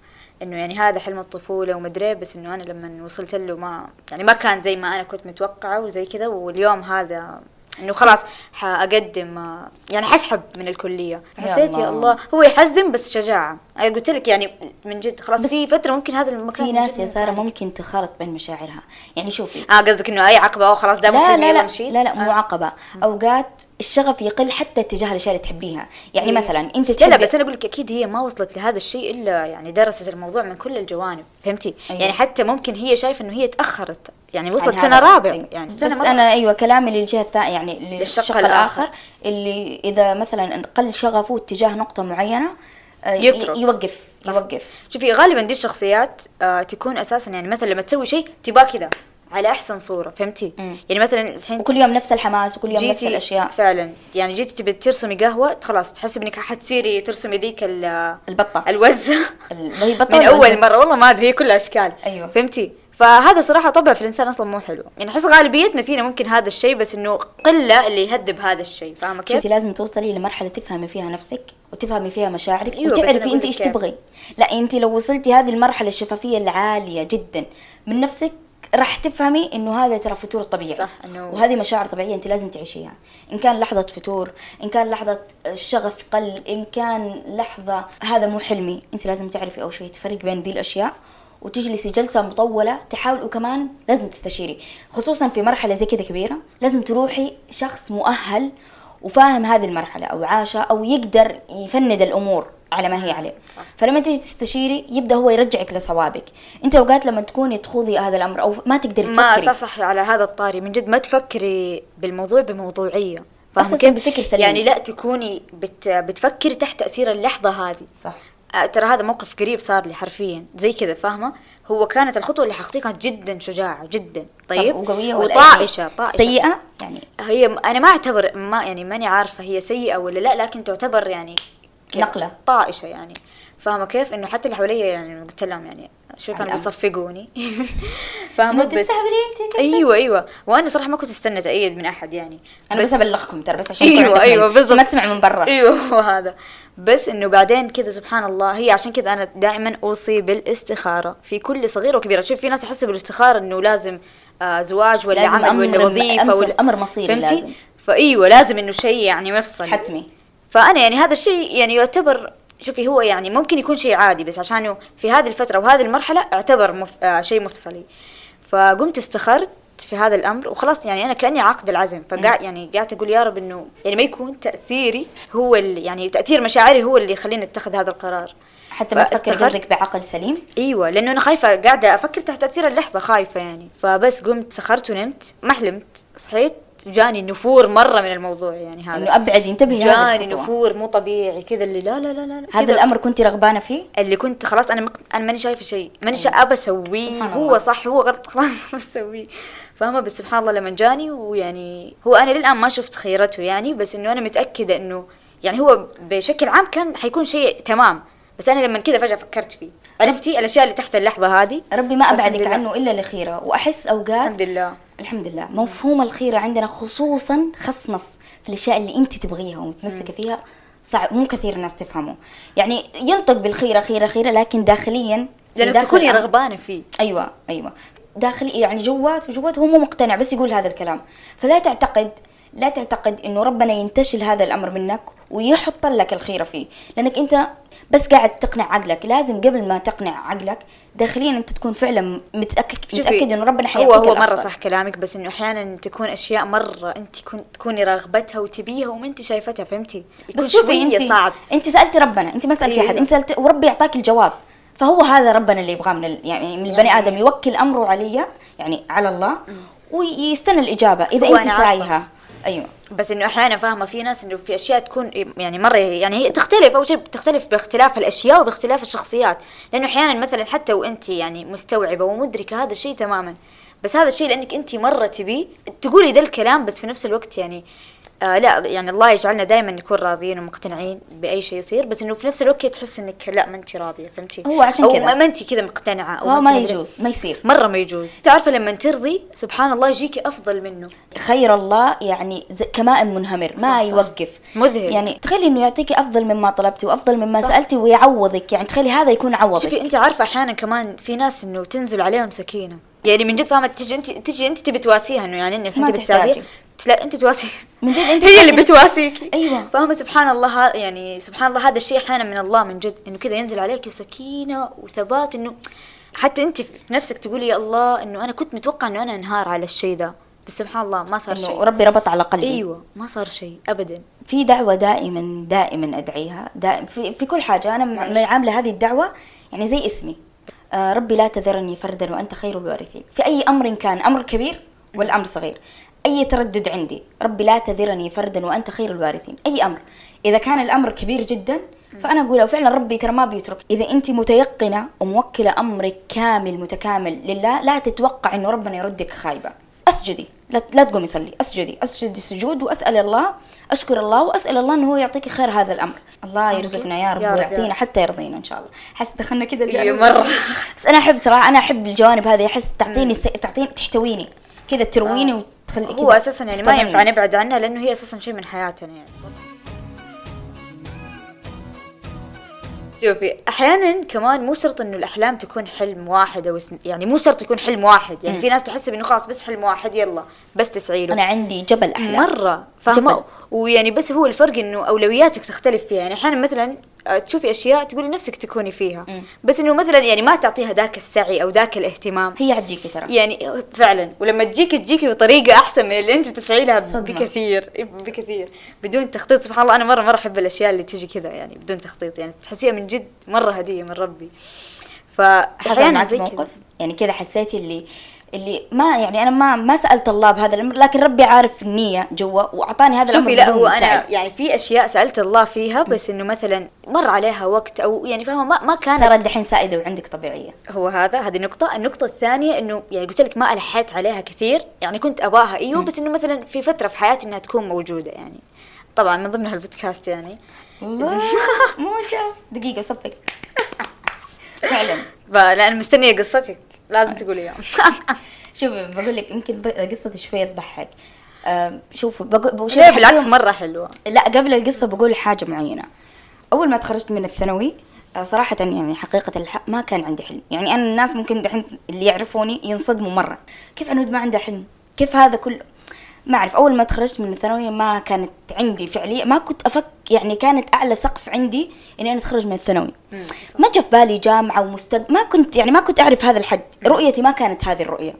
إنه يعني هذا حلم الطفولة ومدري بس إنه أنا لما وصلت له ما يعني ما كان زي ما أنا كنت متوقعة وزي كذا واليوم هذا إنه خلاص حأقدم يعني حسحب من الكلية. يا حسيت يا الله. الله هو يحزن بس شجاعة. أنا قلت لك يعني من جد خلاص بس في فترة ممكن هذا المكان في ناس يا سارة. ممكن تخالط بين مشاعرها يعني شوفي آه قصدك إنه أي عقبة أو خلاص دام لا لا لا مشيت لا لا مو آه. عقبة أوقات الشغف يقل حتى تجاه الأشياء اللي تحبيها يعني إيه. مثلا أنت لا تحبي لا بس أنا أقول لك أكيد هي ما وصلت لهذا الشيء إلا يعني درست الموضوع من كل الجوانب فهمتي أيوة. يعني حتى ممكن هي شايفة إنه هي تأخرت يعني عن وصلت. سنة رابع أيوة. يعني بس سنة مرة. أنا أيوة كلامي للجهة الثانية يعني للشق. الآخر اللي إذا مثلا قل شغفه تجاه نقطة معينة آه، ي- يترك. يوقف صح. يوقف شوفي غالبا دي الشخصيات آه تكون أساسا يعني مثلا لما تسوي شيء تبغى كذا على أحسن صورة فهمتي مم. يعني مثلا الحين وكل يوم نفس الحماس وكل يوم نفس جيتي الأشياء فعلا يعني جيتي تبي ترسمي قهوة خلاص تحسب إنك حتصيري ترسمي ذيك ال- البطة الوزة من أول؟ مرة والله ما أدري هي كلها أشكال أيوة. فهمتي فهذا صراحة طبع في الإنسان أصلا مو حلو. يعني أحس غالبيتنا فينا ممكن هذا الشيء بس إنه قلة اللي يهذب هذا الشيء. فاهمة كيف؟ انت لازم توصلي لمرحلة تفهمي فيها نفسك وتفهمي فيها مشاعرك أيوة، وتعرفي أنت إيش. تبغي. لا أنت لو وصلتي هذه المرحلة الشفافية العالية جدا من نفسك راح تفهمي إنه هذا ترى فتور طبيعي. صح، وهذه مشاعر طبيعية أنت لازم تعيشيها. إن كان لحظة فتور إن كان لحظة شغف قل إن كان لحظة هذا مو حلمي أنت لازم تعرفي أول شيء تفرق بين ذي الأشياء وتجلسي جلسة مطولة تحاول وكمان لازم تستشيري. خصوصا في مرحلة زي كذا كبيرة لازم تروحي شخص مؤهل وفاهم هذه المرحلة أو عاشها أو يقدر يفند الأمور على ما هي عليه. فلما تيجي تستشيري يبدأ هو يرجعك لصوابك. أنت أوقات لما تكوني تخوضي هذا الأمر أو ما تقدري ما تفكري. صح صح على هذا الطاري. من جد ما تفكري بالموضوع بموضوعية. كيف؟ بفكر سليم. يعني لا تكوني بت بتفكري تحت تأثير اللحظة هذه. صح. ترى هذا موقف قريب صار لي حرفيا. زي كذا فاهمة؟ هو كانت الخطوة اللي حاخطيها كانت جدا شجاعة جدا. طيب؟ ولا وطائشة طائشة. سيئة؟ يعني هي أنا ما أعتبر ما يعني ماني عارفة هي سيئة ولا لا لكن تعتبر يعني نقلة. طائشة يعني. فاهمة كيف؟ إنه حتى اللي حواليا يعني قلت لهم يعني شو كانوا. بيصفقوني. فاهمة؟ إنه تستهبلي أنت أيوه أيوه. وأنا صراحة ما كنت استنى تأيد من أحد يعني. أنا بس أبلغكم ترى بس عشان أيوه أيوه. بالضبط. ما تسمع من برا. أيوه هذا. بس إنه بعدين كذا سبحان الله هي عشان كذا أنا دائما أوصي بالاستخارة في كل صغيرة وكبيرة شوف في ناس يحسوا بالاستخارة إنه لازم آه زواج ولا لازم عمل ولا وظيفة ولا أمر مصيري؟ لازم. فإيوه لازم إنه شيء يعني مفصل حتمي فأنا يعني هذا الشيء يعني يعتبر شوفي هو يعني ممكن يكون شيء عادي بس عشانه في هذه الفترة وهذه المرحلة اعتبر مف... آه شيء مفصلي فقمت استخرت في هذا الأمر وخلاص يعني أنا كأني عقد العزم فقاعد يعني قاعدة أقول يا رب إنه يعني ما يكون تأثيري هو اللي يعني تأثير مشاعري هو اللي يخليني أتخذ هذا القرار. حتى ما تفكر قصدك بعقل سليم؟ أيوه لأنه أنا خايفة قاعدة أفكر تحت تأثير اللحظة خايفة يعني. فبس قمت سخرت ونمت ما حلمت. صحيت جاني نفور مرة من الموضوع يعني هذا. إنه أبعد انتبهي جاني. نفور مو طبيعي كذا اللي لا لا لا لا هذا الأمر كنت رغبانة فيه؟ اللي كنت خلاص أنا مق... أنا ماني شايفة شيء ماني شا... أبى أسويه. هو الله. صح هو غلط خلاص بسويه فاهمه بس سبحان الله لما جاني ويعني هو أنا للآن ما شفت خيرته يعني بس إنه أنا متأكدة إنه يعني هو بشكل عام كان حيكون شيء تمام. بس أنا لما كذا فجأة فكرت فيه. عرفتي الأشياء اللي تحت اللحظة هذه؟ ربي ما أبعدك. عنه إلا لخيرة. وأحس أوقات الحمد لله. الحمد لله. مفهوم الخيرة عندنا خصوصا خص نص في الأشياء اللي أنت تبغيها ومتمسكة فيها. صعب. مو كثير الناس تفهمه. يعني ينطق بالخيرة خيرة خيرة لكن داخليا لأنك تكوني رغبانة فيه. أيوه أيوه. داخل يعني جوات وجوات هو مو مقتنع بس يقول هذا الكلام. فلا تعتقد لا تعتقد إنه ربنا ينتشل هذا الأمر منك ويحط لك الخيره فيه. لأنك أنت بس قاعد تقنع عقلك. لازم قبل ما تقنع عقلك داخليا أنت تكون فعلا متأكد متأكد إنه ربنا هو حيعطيك هو مره الأفضل. صح كلامك بس إنه أحيانا تكون أشياء مرة أنت كن تكوني راغبتها وتبيها وما أنت شايفتها فهمتي؟ بس شوفي أنت صعب. أنت سالتي ربنا أنت ما سألتي إيه. أحد أنت سالتي وربي يعطاك الجواب. فهو هذا ربنا اللي يبغاه من. يعني من البني آدم يوكل أمره علي يعني على الله ويستنى الإجابة إذا أنت. تايهة. أيوه. بس إنه أحيانا فاهمة في ناس إنه في أشياء تكون يعني مرة يعني هي تختلف أول شيء بتختلف باختلاف الأشياء وباختلاف الشخصيات. لأنه أحيانا مثلا حتى وأنت يعني مستوعبة ومدركة هذا الشيء تماما. بس هذا الشيء لأنك أنت مرة تبيه تقولي ذا الكلام بس في نفس الوقت يعني آه لا يعني الله يجعلنا دائما نكون راضيين ومقتنعين بأي شيء يصير بس إنه في نفس الوقت تحس إنك لا ما انت راضية فهمتي هو عشان كذا. ما انت كذا مقتنعة أو ما يجوز ما يصير مرة ما يجوز تعرفه لما ترضي سبحان الله يجيكي أفضل منه خير الله يعني كماء منهمر ما صح، صح. يوقف مذهل. يعني تخيلي إنه يعطيكي أفضل مما طلبتي وأفضل مما صح. سألتي ويعوضك يعني تخيلي هذا يكون عوضك شوفي انت عارفة أحيانا كمان في ناس إنه تنزل عليهم سكينة يعني من جد فاهمة تجي انت تجي انت تبي تواسيها إنه يعني إنك ما أنت بتساعديها تحتاجي. لا أنت تواسي. من جد أنت هي اللي بتواسيكي أيوة. فاهمه سبحان الله يعني سبحان الله هذا الشيء أحيانا من الله من جد إنه كذا ينزل عليك سكينة وثبات إنه حتى أنت في نفسك تقولي يا الله إنه أنا كنت متوقع إنه أنا انهار على الشيء ده بس سبحان الله ما صار شيء. ربي ربط على قلبي. أيوه ما صار شيء ابدا. في دعوة دائما دائما أدعيها. دائما في, في كل حاجة. أنا م- عاملة هذه الدعوة يعني زي اسمي. آه ربي لا تذرني فردا وأنت خير الوارثين. في أي أمر كان أمر كبير ولا أمر صغير. أي تردد عندي. ربي لا تذرني فردا وأنت خير الوارثين. أي أمر. إذا كان الأمر كبير جدا فأنا أقول وفعلا ربي ترى ما بيترك. إذا أنت متيقنة وموكلة أمرك كامل متكامل لله لا تتوقع إنه ربنا يردك خايبة. أسجدي. لا, لا تقومي صلي أسجدي. اسجدي سجود وأسأل الله. أشكر الله وأسأل الله إنه هو يعطيك خير هذا الأمر. الله يرزقنا يا رب ويعطينا. حتى يرضينا إن شاء الله. حس دخلنا كذا الجانب. إيه، مرة. بس أنا أحب صراحة أنا أحب الجوانب هذه. أحس تعطيني س... تعطيني تحتويني. كذا ترويني وتخلي هو أساسا يعني ما. ينفع نبعد عنها لأنه هي أساسا شيء من حياتنا يعني. شوفي أحيانا كمان مو شرط إنه الأحلام تكون حلم واحد أو اثنين يعني مو شرط يكون حلم واحد يعني في ناس تحسب انه خلاص بس حلم واحد يلا بس تسعي له أنا عندي جبل أحلام. مرة فاهمة. ويعني بس هو الفرق إنه أولوياتك تختلف فيها يعني أحيانا مثلا تشوفي أشياء تقولي نفسك تكوني فيها. بس إنه مثلا يعني ما تعطيها ذاك السعي أو ذاك الاهتمام. هي حتجيكي ترى. يعني فعلا. ولما تجيك تجيك بطريقة أحسن من اللي أنت تسعي لها صدمة. بكثير. إيه، بكثير. بدون تخطيط. سبحان الله أنا مرة مرة أحب الأشياء اللي تجي كذا يعني بدون تخطيط. يعني تحسيها من جد مرة هدية من ربي. حصل فاحيانا معك موقف؟ يعني كذا حسيتي اللي اللي ما يعني أنا ما ما سألت الله بهذا الأمر لكن ربي عارف النية جوا وأعطاني هذا الأمر شوفي لا هو. أنا يعني في أشياء سألت الله فيها بس إنه مثلا مر عليها وقت أو يعني فاهمة ما ما كانت صارت دحين سائدة وعندك طبيعية. هو هذا هذه النقطة، النقطة الثانية إنه يعني قلت لك ما ألحيت عليها كثير، يعني كنت أباها إيوه بس إنه مثلا في فترة في حياتي إنها تكون موجودة يعني. طبعا من ضمنها البودكاست يعني. الله موجة دقيقة صفق. فعلا. فلان مستنية قصتك. لازم تقوليها. شوفي بقول لك يمكن قصتي شوية تضحك. آه، شوف بقول لا بالعكس مرة حلوة. لا قبل القصة بقول حاجة معينة. أول ما تخرجت من الثانوي آه، صراحة يعني حقيقة الحق ما كان عندي حلم. يعني أنا الناس ممكن دحين اللي يعرفوني ينصدموا مرة. كيف عنود ما عنده حلم؟ كيف هذا كله ما أعرف أول ما تخرجت من الثانوية ما كانت عندي فعليا ما كنت أفك يعني كانت أعلى سقف عندي إني أنا أتخرج من الثانوي ما جاء في بالي جامعة ومستقبل ما كنت يعني ما كنت أعرف هذا الحد. رؤيتي ما كانت هذه الرؤية.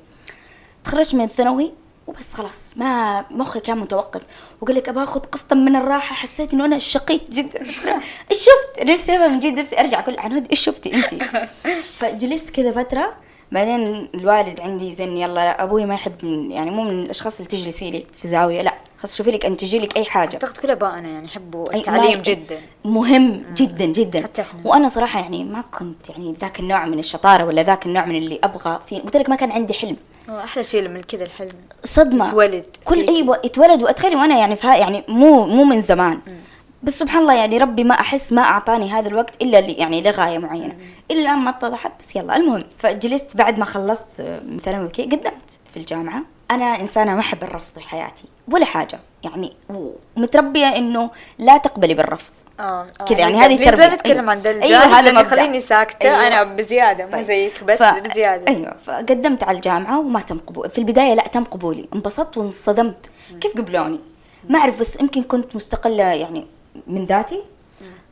تخرجت من الثانوي وبس خلاص ما مخي كان متوقف. وقال لك أبغى أخذ قسطا من الراحة حسيت إنه أنا شقيت جدا. إيش شفت؟ نفسي من جد نفسي أرجع أقول عنود إيش شفتي انت؟ فجلست كذا فترة بعدين الوالد عندي زن يلا أبوي ما يحب من يعني مو من الأشخاص اللي تجلسي لي في زاوية لا خلاص شوفي لك انت تجي لك أي حاجة. أعتقد كل ابائنا يعني يحبوا التعليم جدا. مهم جدا جدا. حتى إحنا. وأنا صراحة يعني ما كنت يعني ذاك النوع من الشطارة ولا ذاك النوع من اللي أبغى في قلت لك ما كان عندي حلم. أحلى شيء لما كذا الحلم. صدمة. يتولد. كل. أيوه يتولد واتخيلي وأنا يعني في ها- يعني مو مو من زمان. بس سبحان الله يعني ربي ما أحس ما أعطاني هذا الوقت إلا اللي يعني لغاية معينة الا الآن ما اتضحت بس يلا المهم فجلست بعد ما خلصت من ثانوي قدمت في الجامعة أنا إنسانة ما أحب الرفض في حياتي ولا حاجة يعني ومتربية إنه لا تقبلي بالرفض آه كذا يعني هذه بليز لا تربية. نتكلم. عن الجانب هذا لأنه مبدأ. خليني ساكتة أيوة. أنا بزيادة مو طيب. زيك بس ف... بزيادة. أيوه فقدمت على الجامعة وما تم قبول في البداية لا تم قبولي انبسطت وانصدمت كيف قبلوني ما أعرف بس يمكن كنت مستقلة يعني من ذاتي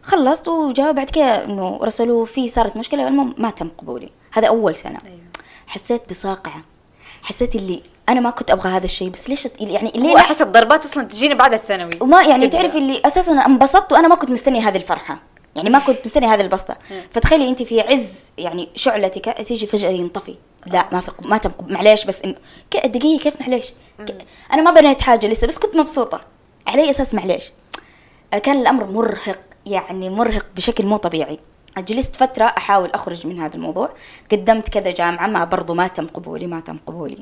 خلصت وجاء بعد كده إنه رسلوا في صارت مشكلة المهم ما تم قبولي. هذا أول سنة. أيوة. حسيت بصاقعة. حسيت اللي أنا ما كنت أبغى هذا الشيء بس ليش يعني ليه احس الضربات أصلا تجيني بعد الثانوي. وما يعني تبدأ. تعرفي اللي أساسا انبسطت وأنا ما كنت مستنية هذه الفرحة. يعني ما كنت مستنية هذه البسطة. فتخيلي أنت في عز يعني شعلتك تيجي فجأة ينطفي. لا ما في ما تم معليش بس انه دقيقة كيف معليش؟ أنا ما بنيت حاجة لسه بس كنت مبسوطة. على اي أساس معليش. كان الأمر مرهق يعني مرهق بشكل مو طبيعي. جلست فترة أحاول أخرج من هذا الموضوع. قدمت كذا جامعة ما برضو ما تم قبولي ما تم قبولي.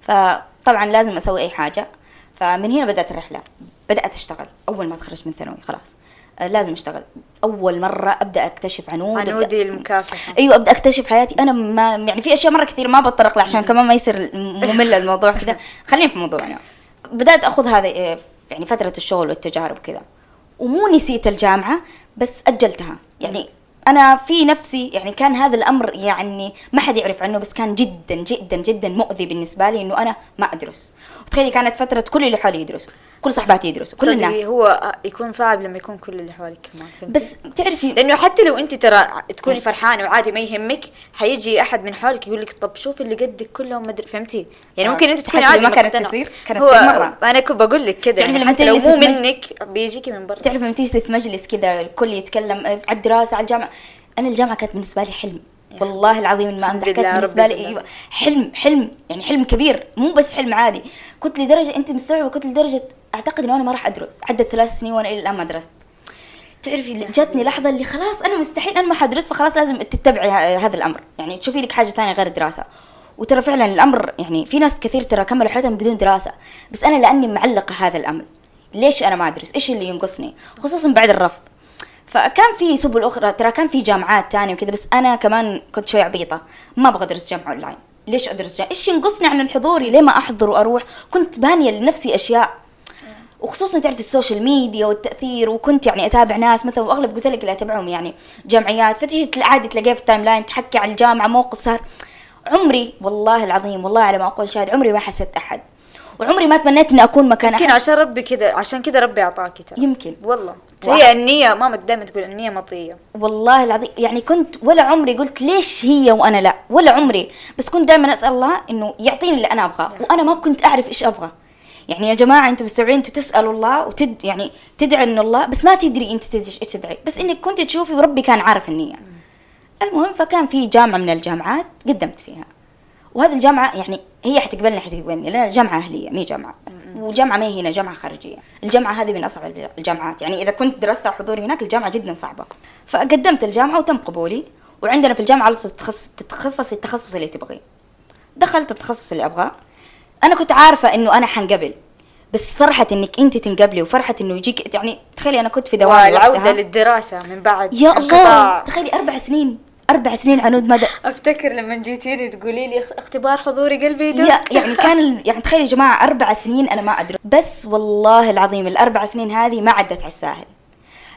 فطبعا لازم أسوي أي حاجة. فمن هنا بدأت الرحلة. بدأت أشتغل. أول ما تخرجت من ثانوي خلاص. آه، لازم أشتغل. أول مرة أبدأ أكتشف عنود أبدأ- عنودي المكافحة. أيوه أبدأ أكتشف حياتي. أنا ما يعني في أشياء مرة كثير ما بتطرق لها عشان كمان ما يصير ممل الموضوع كذا. خلينا في موضوعنا. بدأت أخذ هذا إيه، يعني فترة الشغل والتجارب كذا ومو نسيت الجامعة بس أجلتها. يعني أنا في نفسي يعني كان هذا الأمر يعني ما حد يعرف عنه بس كان جدا جدا جدا مؤذي بالنسبة لي إنه أنا ما أدرس. وتخيلي كانت فترة كل اللي حولي يدرسوا. كل صحباتي يدرسوا كل الناس هو يكون صعب لما يكون كل اللي حواليك كمان؟ بس تعرفي لأنه حتى لو أنت ترى تكوني فرحانة وعادي ما يهمك حيجي أحد من حولك يقول لك طب شوف اللي قدك كلهم مدري فهمتي يعني آه. ممكن أنت تكوني عادي ما كانت. تصير، كانت تصير مرة. أنا كنت بقول لك كذا تعرفي يعني لما حتى لو مو منك بيجيكي من برا تعرف لما تجلسي في مجلس كذا الكل يتكلم على الدراسة على الجامعة أنا الجامعة كانت بالنسبة لي حلم والله العظيم ما أمزح كانت ربي لي. أيوة حلم حلم يعني حلم كبير مو بس حلم عادي كنت لدرجة أنت مستوعبة كنت لدرجة أعتقد إنه أنا ما راح أدرس. عدت ثلاث سنين وأنا إلى الآن ما درست. تعرفي جاتني لحظة اللي خلاص أنا مستحيل أنا ما حدرس فخلاص لازم تتبعي هذا الأمر. يعني تشوفي لك حاجة ثانية غير الدراسة. وترى فعلا الأمر يعني في ناس كثير ترى كملوا حياتهم بدون دراسة. بس أنا لأني معلقة هذا الأمر. ليش أنا ما أدرس؟ إيش اللي ينقصني؟ خصوصا بعد الرفض. فكان في سبل أخرى ترى كان في جامعات تانية وكذا بس أنا كمان كنت شوي عبيطة. ما أبغى أدرس جامعة أونلاين. ليش أدرس جامعة؟ إيش ينقصني عن حضوري ليه ما أحضر وأروح؟ كنت بانية لنفسي أشياء وخصوصا تعرف السوشيال ميديا والتأثير وكنت يعني أتابع ناس مثلا وأغلب قلت لك اللي اتابعهم يعني جمعيات فتيجي تل- عادي تلاقيها في ال timeline تحكي على الجامعة موقف صار. عمري والله العظيم والله على ما أقول شاهد عمري ما حسيت أحد. وعمري ما تمنيت إني أكون مكان يمكن. عشان ربي كذا عشان كذا ربي أعطاكي ترى. يمكن. والله. هي النية ماما دائما تقول النية مطية. والله العظيم يعني كنت ولا عمري قلت ليش هي وأنا لا ولا عمري. بس كنت دائما أسأل الله إنه يعطيني اللي أنا أبغاه وأنا ما كنت أعرف إيش أبغى. يعني يا جماعة أنتم مستوعبين أنتم تسألوا الله وتد يعني تدعي انه الله بس ما تدري أنت إيش تدعي. بس إنك كنت تشوفي وربي كان عارف النية. المهم فكان في جامعة من الجامعات قدمت فيها. وهذه الجامعة يعني هي حتقبلني حتقبلني لأن جامعة أهلية مي جامعة. وجامعه ما هي هنا جامعة خارجية. الجامعة هذه من أصعب الجامعات. يعني إذا كنت درست حضوري هناك الجامعة جدا صعبة. فقدمت الجامعة وتم قبولي. وعندنا في الجامعة على طول تتخصص تتخصصي التخصص اللي تبغيه. دخلت التخصص اللي أبغاه. أنا كنت عارفة إنه أنا حنقبل بس فرحة إنك أنت تنقبلي وفرحة إنه يجيك يعني تخيلي أنا كنت في دوام والعودة وقتها. للدراسة من بعد يا الله. تخيلي أربع سنين أربع سنين عنود مدى. أفتكر لما جيتيني تقولي لي اختبار حضوري قلبي يدق. يعني كان يعني تخيلي يا جماعة أربع سنين أنا ما أدري. بس والله العظيم الأربع سنين هذه ما عدت على الساهل.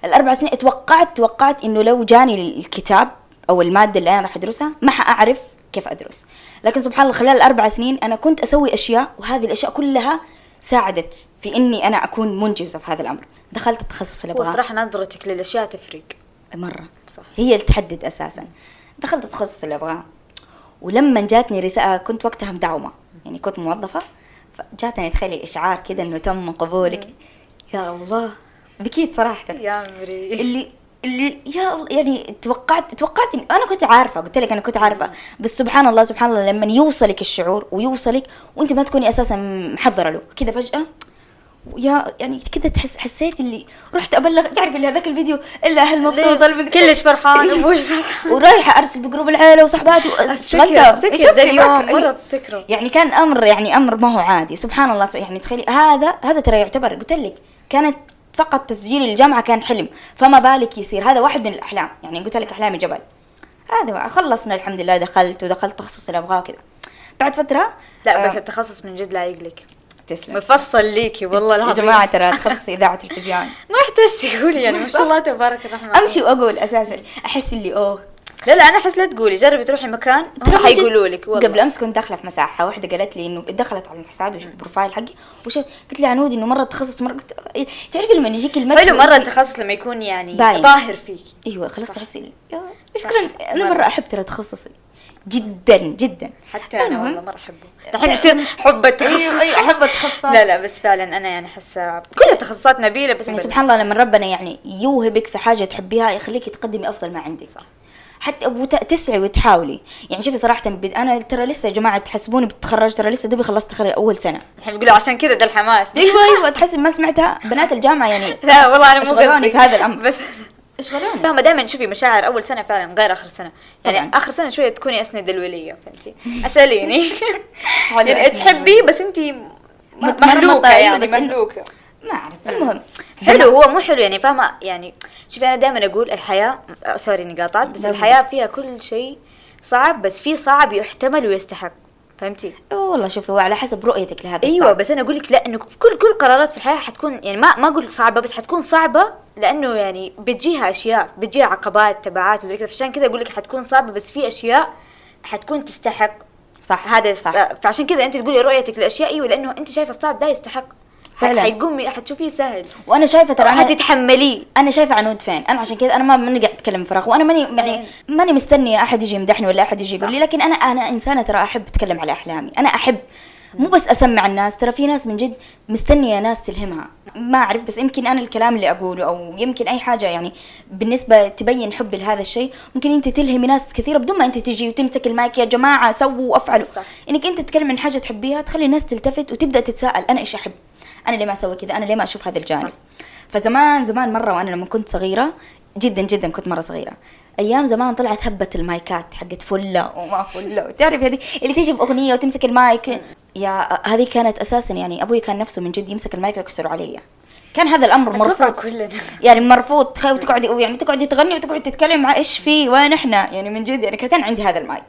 الأربع سنين توقعت توقعت إنه لو جاني الكتاب أو المادة اللي أنا راح أدرسها ما حأعرف كيف أدرس. لكن سبحان الله خلال الاربع سنين أنا كنت أسوي أشياء وهذه الأشياء كلها ساعدت في إني أنا أكون منجزة في هذا الأمر. دخلت التخصص اللي أبغاه. صراحة نظرتك للأشياء تفرق. مرة صح. هي اللي تحدد أساسا. دخلت التخصص اللي أبغاه. ولما جاتني رسالة كنت وقتها مدعومة يعني كنت موظفة فجاتني تخيلي إشعار كذا إنه تم قبولك. يا الله. بكيت صراحة. يا عمري. اللي يا الله يعني توقعت توقعت أنا كنت عارفة قلت لك أنا كنت عارفة. بس سبحان الله سبحان الله لما يوصلك الشعور ويوصلك وأنت ما تكوني أساسا محضرة له كذا فجأة يا يعني كذا تحس حسيت اللي رحت أبلغ تعرف اللي هذاك الفيديو؟ إلا أهل مبسوطة كلش فرحان إيه. ابوش فرحان ورايحة أرسل بجروب العيلة وصحباتي شفتي ذا اليوم؟ مرة أيوة. أفتكره. يعني كان أمر يعني أمر ما هو عادي. سبحان الله يعني تخيلي هذا هذا ترى يعتبر قلت لك كانت فقط تسجيل الجامعة كان حلم. فما بالك يصير؟ هذا واحد من الأحلام. يعني قلت لك احلامي جبل. هذا. خلصنا الحمد لله دخلت ودخلت التخصص اللي ابغاه وكذا. بعد فترة لا بس آه، التخصص من جد لايق لك تسلم. مفصل ليكي والله يا العظيم. جماعة ترى تخصصي إذاعة تلفزيون ما احتاج تقولي يعني ما شاء الله تبارك الرحمن. أمشي وأقول أساسا أحس اللي أوه لا لا أنا احس لا تقولي جربي تروحي مكان هم حيقولوا لك والله قبل أمس كنت داخله في مساحة واحدة قالت لي إنه دخلت على حسابي البروفايل حقي وشوف قلت لي عنود إنه مرة تخصص مرة قلت إيه، تعرفي لما يجيك المدح حلو وأنت- التخصص لما يكون يعني باين. ظاهر فيك أيوه خلاص تحسي. شكرا أنا مرة. مره أحب ترى تخصصي جدا جدا حتى أنا. والله مرة أحبه الحين يصير حب التخصص أيوة، أيوة، أحب التخصصات. لا لا بس فعلا أنا يعني احسها كل التخصصات نبيلة بس يعني سبحان الله لما ربنا يعني يوهبك في حاجة تحبيها يخليك تقدمي أفضل ما عندك صح. حتى وت- تسعي وتحاولي. يعني شوفي صراحة بد- أنا ترى لسه يا جماعة تحسبوني بتخرج ترى لسه دوبي خلصت تخرج أول سنة. الحين بيقولوا عشان كذا ده الحماس. أيوه أيوه تحس ما سمعتها. بنات الجامعة يعني لا والله أنا مو قصدي. في هذا الأمر. بس أشغلوني. فاهمة دائما شوفي مشاعر أول سنة فعلا غير آخر سنة. يعني طبعاً. آخر سنة شوية تكوني اسند الولية فهمتي؟ أسأليني. يعني تحبيه بس انت مهلوكة أيوة، يعني بس مهلوكة ما أعرف. المهم حلو هو مو حلو يعني فاهمة؟ يعني شوفي أنا دائما أقول الحياة آه، سوري إني قاطعت بس لا، الحياة فيها كل شيء صعب بس في صعب يحتمل ويستحق. فهمتي؟ والله شوفي هو على حسب رؤيتك لهذا أيوه الصعب. بس أنا أقول لك لا إنه كل كل قرارات في الحياة حتكون يعني ما ما أقول صعبة بس حتكون صعبة لأنه يعني بتجيها أشياء بتجيها عقبات تبعات وزي كذا. فعشان كذا أقول لك حتكون صعبة بس في أشياء حتكون تستحق. صح هذا صح. فعشان كذا أنت تقولي رؤيتك للاشياء أيوه لأنه أنت شايفه الصعب ده يستحق. فعلاً. حتقومي حتشوفيه سهل. وأنا شايفة ترى أنا حتتحمليه. أنا شايفة عنود فين. أنا عشان كذا أنا ما ماني قاعد اتكلم فراغ وأنا ماني يعني ماني مستنية أحد يجي يمدحني ولا أحد يجي يقول لي لكن أنا أنا إنسانة ترى أحب أتكلم على أحلامي. أنا أحب مو بس أسمع الناس ترى في ناس من جد مستنية ناس تلهمها. ما أعرف بس يمكن أنا الكلام اللي أقوله أو يمكن أي حاجة يعني بالنسبة تبين حبي لهذا الشيء. ممكن أنت تلهمي ناس كثيرة بدون ما أنت تجي وتمسك المايك يا جماعة سووا وأفعلوا. إنك أنت تتكلم عن حاجة تحبيها تخلي الناس تلتفت وتبدأ تتساءل أنا إيش أحب؟ أنا ليه ما أسوي كذا؟ أنا ليه ما أشوف هذا الجانب؟ فزمان زمان مرة وأنا لما كنت صغيرة جدا جدا كنت مرة صغيرة. أيام زمان طلعت هبة المايكات حقت فلة وما فلة. وتعرف هذه؟ اللي تيجي بأغنية وتمسك المايك. يا هذه كانت أساسا يعني أبوي كان نفسه من جد يمسك المايك ويكسره علي. كان هذا الأمر مرفوض. كلنا. يعني مرفوض. تخيل تقعدي يعني تقعدي تغني وتقعدي تتكلم مع إيش في وين إحنا. يعني من جد يعني كان عندي هذا المايك.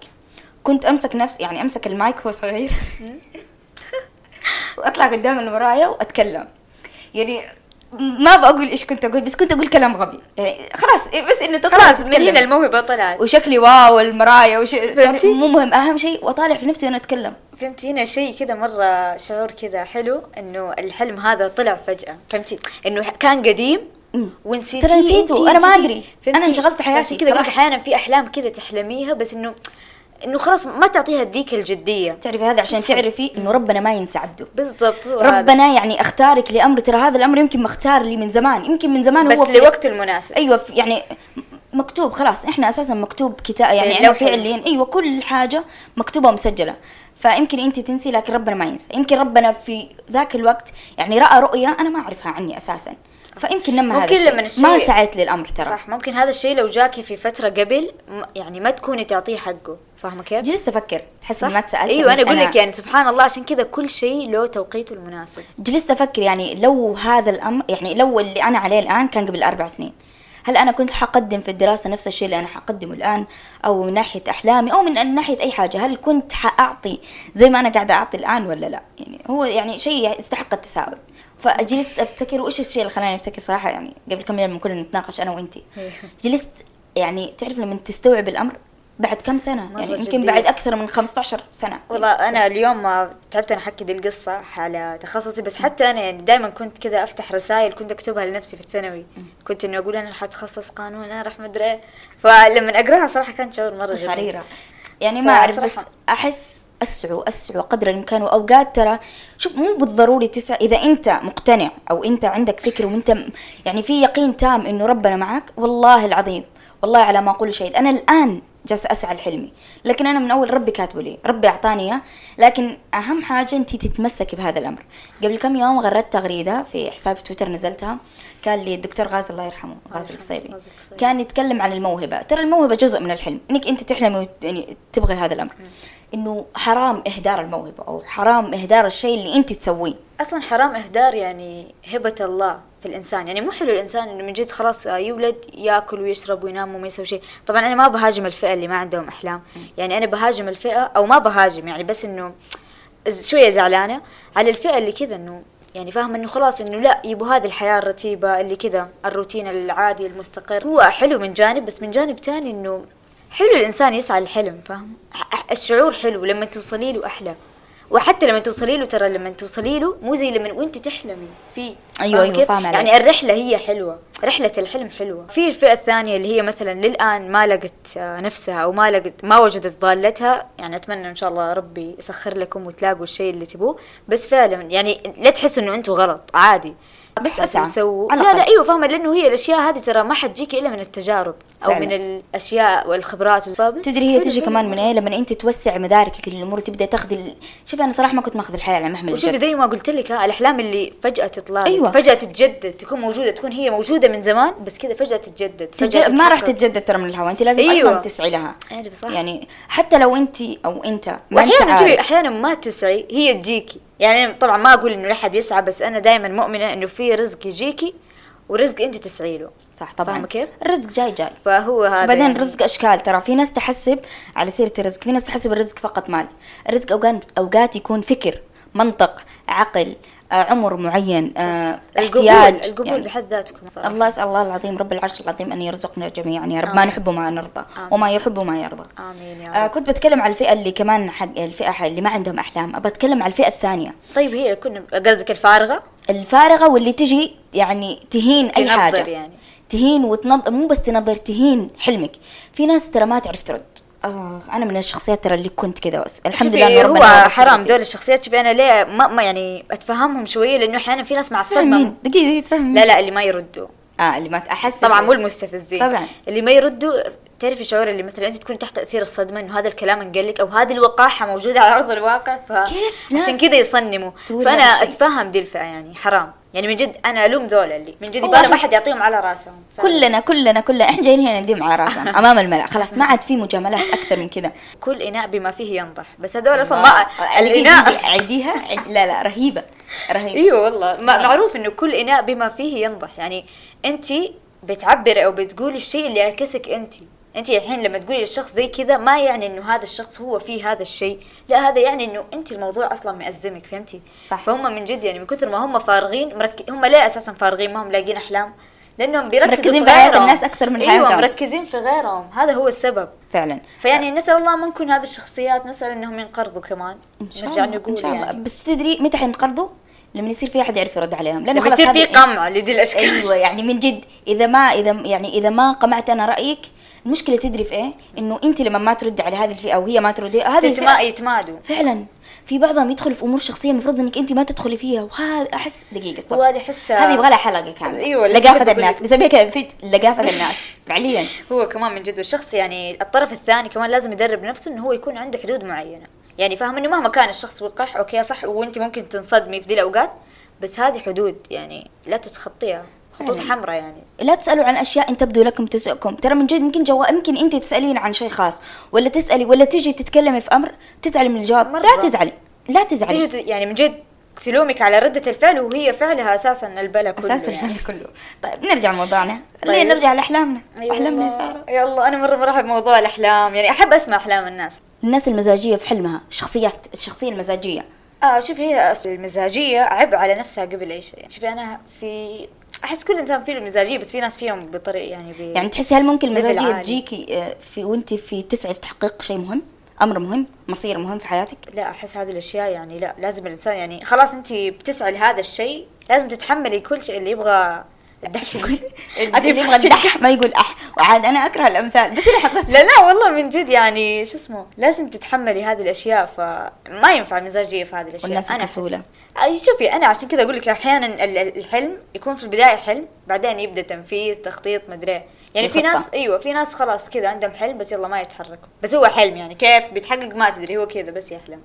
كنت أمسك نفس يعني أمسك المايك وهو صغير. واطلع قدام المرايه وأتكلم يعني ما بقول إيش كنت أقول بس كنت أقول كلام غبي يعني خلاص بس إنه تطلع خلاص من. هنا الموهبة طلعت وشكلي واو المرايه وش فهمتي؟ مو مهم أهم شيء وأطالع في نفسي وأنا أتكلم فهمتي هنا شيء كذا مرة شعور كذا حلو إنه الحلم هذا طلع فجأة فهمتي إنه كان قديم مم. ونسيتيه ترى نسيته، أنا ما. فهمتي؟ أنا انشغلت في حياتي، عشان كذا. أحيانا في أحلام كذا تحلميها بس إنه إنه خلاص ما تعطيها ذيك الجدية. تعرفي هذا عشان بس- تعرفي إنه ربنا ما ينسى عبده. بالضبط هو هذا. ربنا يعني أختارك لأمر ترى هذا الأمر يمكن مختار لي من زمان. يمكن من زمان بس هو في- لوقته المناسب أيوه في يعني مكتوب خلاص إحنا أساسا مكتوب كتاب يعني اللوح فعليا أيوه كل حاجة مكتوبة ومسجلة. فيمكن انت تنسي لكن ربنا ما ينسى. يمكن ربنا في ذاك الوقت يعني رأى رؤيه أنا ما أعرفها عني أساسا. فيمكن لما هذا الشيء لما الشيء- ما سعيت للأمر ترى. صح ممكن هذا الشيء لو جاكي في فترة قبل يعني ما تكوني تعطيه حقه. فاهمة كيف؟ جلست أفكر. تحس ما تسألت أيوه أنا أقول لك يعني سبحان الله عشان كذا كل شيء له توقيته المناسب. جلست أفكر يعني لو هذا الامر يعني لو اللي أنا عليه الآن كان قبل أربع سنين. هل أنا كنت حقدم في الدراسة نفس الشيء اللي أنا حقدمه الآن؟ أو من ناحية أحلامي أو من ناحية أي حاجة؟ هل كنت حأعطي زي ما أنا قاعدة أعطي الآن ولا لا؟ يعني هو يعني شيء يستحق التساؤل. فجلست أفتكر وإيش الشيء اللي خلاني أفتكر صراحة؟ يعني قبل كم يوم كنا نتناقش أنا وأنتي. جلست يعني تعرف لما تستوعب الأمر بعد كم سنة؟ يعني يمكن. بعد أكثر من 15 سنة. والله يعني أنا اليوم ما تعبت أنا احكي دي القصة على تخصصي بس حتى أنا يعني دائما كنت كذا أفتح رسائل كنت أكتبها لنفسي في الثانوي. كنت انه أقول أنا راح أتخصص قانون أنا راح مدري إيه. فلما أقراها صراحة كان شعور مرة. قشعريرة يعني ما أعرف بس أحس اسعوا اسعوا قدر الإمكان وأوقات ترى شوف مو بالضروري تسعى إذا أنت مقتنع أو أنت عندك فكر وأنت يعني في يقين تام إنه ربنا معك والله العظيم والله على ما أقول شهيد. أنا الآن جالسه اسعى لحلمي لكن أنا من أول ربي كاتبه لي ربي أعطاني إياه. لكن أهم حاجة انت تتمسكي بهذا الأمر. قبل كم يوم غردت تغريدة في حساب تويتر نزلتها. كان لي الدكتور غازي الله يرحمه غازي القصيبي. كان يتكلم عن الموهبة. ترى الموهبة جزء من الحلم. إنك انت تحلمي وت- يعني تبغي هذا الأمر. إنه حرام إهدار الموهبة أو حرام إهدار الشيء اللي انت تسويه. أصلا حرام إهدار يعني هبة الله في الإنسان. يعني مو حلو الإنسان إنه من جد خلاص يولد يأكل ويشرب وينام وما يسوي شيء. طبعا أنا ما بهاجم الفئة اللي ما عندهم أحلام. يعني أنا بهاجم الفئة أو ما بهاجم يعني بس إنه شوية زعلانة على الفئة اللي كذا إنه يعني فاهمة إنه خلاص إنه لا يبوا هذه الحياة الرتيبة اللي كذا الروتين العادي المستقر. هو حلو من جانب بس من جانب تاني إنه حلو الإنسان يسعى للحلم فاهم؟ الشعور حلو لما توصلي له أحلى. وحتى لما توصلي له ترى لما توصلي له مو زي لما وانت تحلمي فيه كيف؟ فاهمة عليك. يعني الرحلة هي حلوة رحلة الحلم حلوة في الفئة الثانية اللي هي مثلا للآن ما لقت نفسها أو ما لقت ما وجدت ضالتها يعني أتمنى إن شاء الله ربي يسخر لكم وتلاقوا الشيء اللي تبوه بس فعلا يعني لا تحسوا إنه أنتم غلط عادي بس على لا لا. إيوه فاهمة لأنه هي الأشياء هذه ترى ما حتجيك إلا من التجارب أو فعلا. من الأشياء والخبرات تدري هي تجي. كمان من إيه لما أنت توسع مداركك للأمور تبدأ تاخذي ال... شوفي أنا صراحة ما كنت ماخذ الحياة على محمل وشوفي زي ما قلت لك الأحلام اللي فجأة تطلع أيوة. فجأة تتجدد تكون موجودة تكون هي موجودة من زمان بس كذا فجأة تتجدد تج... فجاه ما راح. تتجدد ترى من الهواء أنت لازم أيوة. أيضا تسعي لها أيوة، صح. يعني حتى لو أنت أو أنت ما عارف أحيانا ما تسعي هي تجيكي يعني طبعا ما أقول إنه لا احد يسعى بس أنا دائما مؤمنة إنه في رزق يجيكي ورزق أنت تسعي له صح طبعا. كيف؟ الرزق جاي جاي. فهو هذا بعدين يعني الرزق أشكال ترى في ناس تحسب على سيرة الرزق في ناس تحسب الرزق فقط مال. الرزق أوقات أوقات يكون فكر منطق عقل عمر معين آه، احتياج القبول يعني بحد ذاتكم صراحة. الله اسال الله العظيم رب العرش العظيم أن يرزقنا جميعا يا رب ما آمين. نحب ما نرضى آمين. وما يحب ما يرضى آمين يا آه رب كنت بتكلم على الفئة اللي كمان حق الفئة حق اللي ما عندهم أحلام أبى أتكلم على الفئة الثانية طيب هي كنا قصدك الفارغة الفارغة واللي تجي يعني تهين أي تنظر حاجة يعني. تهين وتنظر مو بس تنظر تهين حلمك في ناس ترى ما تعرف ترد آه أنا من الشخصيات ترى اللي كنت كذا الحمد لله هو حرام. دول الشخصيات شوفي أنا ليه ما, ما يعني أتفهمهم شوية؟ لأنه أحيانا في ناس مع الصدمة. دقيقة تفهمين. لا لا اللي ما يردوا. آه اللي ما أحس طبعا مو المستفزين. طبعا. اللي ما يردوا تعرفي شعور اللي مثلا أنت تكون تحت تأثير الصدمة إنه هذا الكلام انقال لك أو هذه الوقاحة موجودة على أرض الواقع ف كيف؟ عشان كذا يصنموا. فأنا؟ أتفهم دي الفئة يعني حرام. يعني من جد أنا ألوم ذول اللي من جد يبغى ما حد يعطيهم على رأسهم. فعلا. كلنا كلنا كلنا إحنا جايين هنا نديم على راسنا أمام الملأ. خلاص ما عاد في مجاملات أكثر من كذا. كل إناء بما فيه ينضح. بس هذول أصلا ما الاناء عيد- لا لا رهيبة. رهيبة. إيوه والله. ما معروف إنه كل إناء بما فيه ينضح. يعني أنت بتعبري أو بتقولي الشيء اللي يعكسك أنت. انت الحين لما تقولي للشخص زي كذا ما يعني إنه هذا الشخص هو فيه هذا الشيء. لا هذا يعني إنه أنت الموضوع أصلا مأزمك فهمتي؟ صح. فهم من جد يعني من كثر ما هم فارغين مرك... هم ليه أساسا فارغين ما هم لاقين أحلام. لأنهم بيركزوا مركزين في غيرهم. الناس أكثر من أيوه حياتهم. مركزين في غيرهم. هذا هو السبب. فعلا. فيعني نسأل الله ما نكون هذه الشخصيات نسأل إنهم ينقرضوا كمان. إن شاء نرجع الله نقول ان شاء الله. يعني. بس تدري متى حينقرضوا؟ لما يصير في أحد يعرف يرد عليهم. لأنه لما خلاص يصير في قمع لدي الأشكال. أيوه يعني من جد إذا ما اذا يعني إذا ما قمعت أنا رأيك المشكلة تدري في إيه؟ إنه أنت لما ما ترد على هذه الفئة وهي ما ترد هذه تتما... يتمادوا. فعلا. في بعضهم يدخلوا في أمور شخصية المفروض إنك أنت ما تدخلي فيها وهذا أحس دقيقة ستوب وهذه أحسها- هذه يبغى لها حلقة كاملة. كنت لقافة الناس. نسميها كذا في لقافة الناس فعليا. هو كمان من جد والشخص يعني الطرف الثاني كمان لازم يدرب نفسه إنه هو يكون عنده حدود معينة. يعني فاهم إنه مهما كان الشخص وقح أوكي صح وأنت ممكن تنصدمي في ذي الأوقات بس هذه حدود يعني لا تتخطيها. خطوط فعلاً. حمراء يعني. لا تسألوا عن أشياء إن تبدو لكم تسؤكم. ترى من جد يمكن جواب يمكن أنت تسألين عن شيء خاص. ولا تسألي ولا تجي تتكلمي في أمر تزعلي من الجواب. مرة. لا تزعلي. لا تزعلي. تيجي ت- يعني من جد تلومك على ردة الفعل وهي فعلها أساسا البلا كله أساس يعني. الفن كله. طيب نرجع موضوعنا طيب. طيب. نرجع لأحلامنا؟ أيوة أحلامنا يا. سارة. يلا أنا مرة مرحب بموضوع الأحلام. يعني أحب أسمع أحلام الناس. الناس المزاجية في حلمها الشخصيات الشخصية المزاجية. آه شوف هي أصل المزاجية عبء على نفسها قبل أي شيء. يعني شوفي أنا في أحس كل إنسان فيه المزاجية بس في ناس فيهم بطريقة يعني بي... يعني تحسي هل ممكن المزاجية. تجيكي آه، في وانت في تسعي في تحقيق شيء مهم؟ أمر مهم؟ مصير مهم في حياتك؟ لا أحس هذه الأشياء يعني لا لازم الإنسان يعني خلاص انت بتسعي لهذا الشيء لازم تتحملي كل شيء اللي يبغى الدح اللي يبغى ما يقول أح. وعاد أنا أكره الأمثال بس أنا حطيت لا لا والله من جد يعني شو اسمه لازم تتحملي هذه الأشياء فما ينفع المزاجيه في هذه الأشياء. والناس. أحس- أي شوفي أنا عشان كذا أقول لك أحيانا ال- ال- الحلم يكون في البداية حلم بعدين يبدأ تنفيذ تخطيط مدري يعني في. ناس أيوه في ناس خلاص كذا عندهم حلم بس يلا ما يتحركوا بس هو حلم يعني كيف؟ بيتحقق ما تدري هو كذا بس يحلم.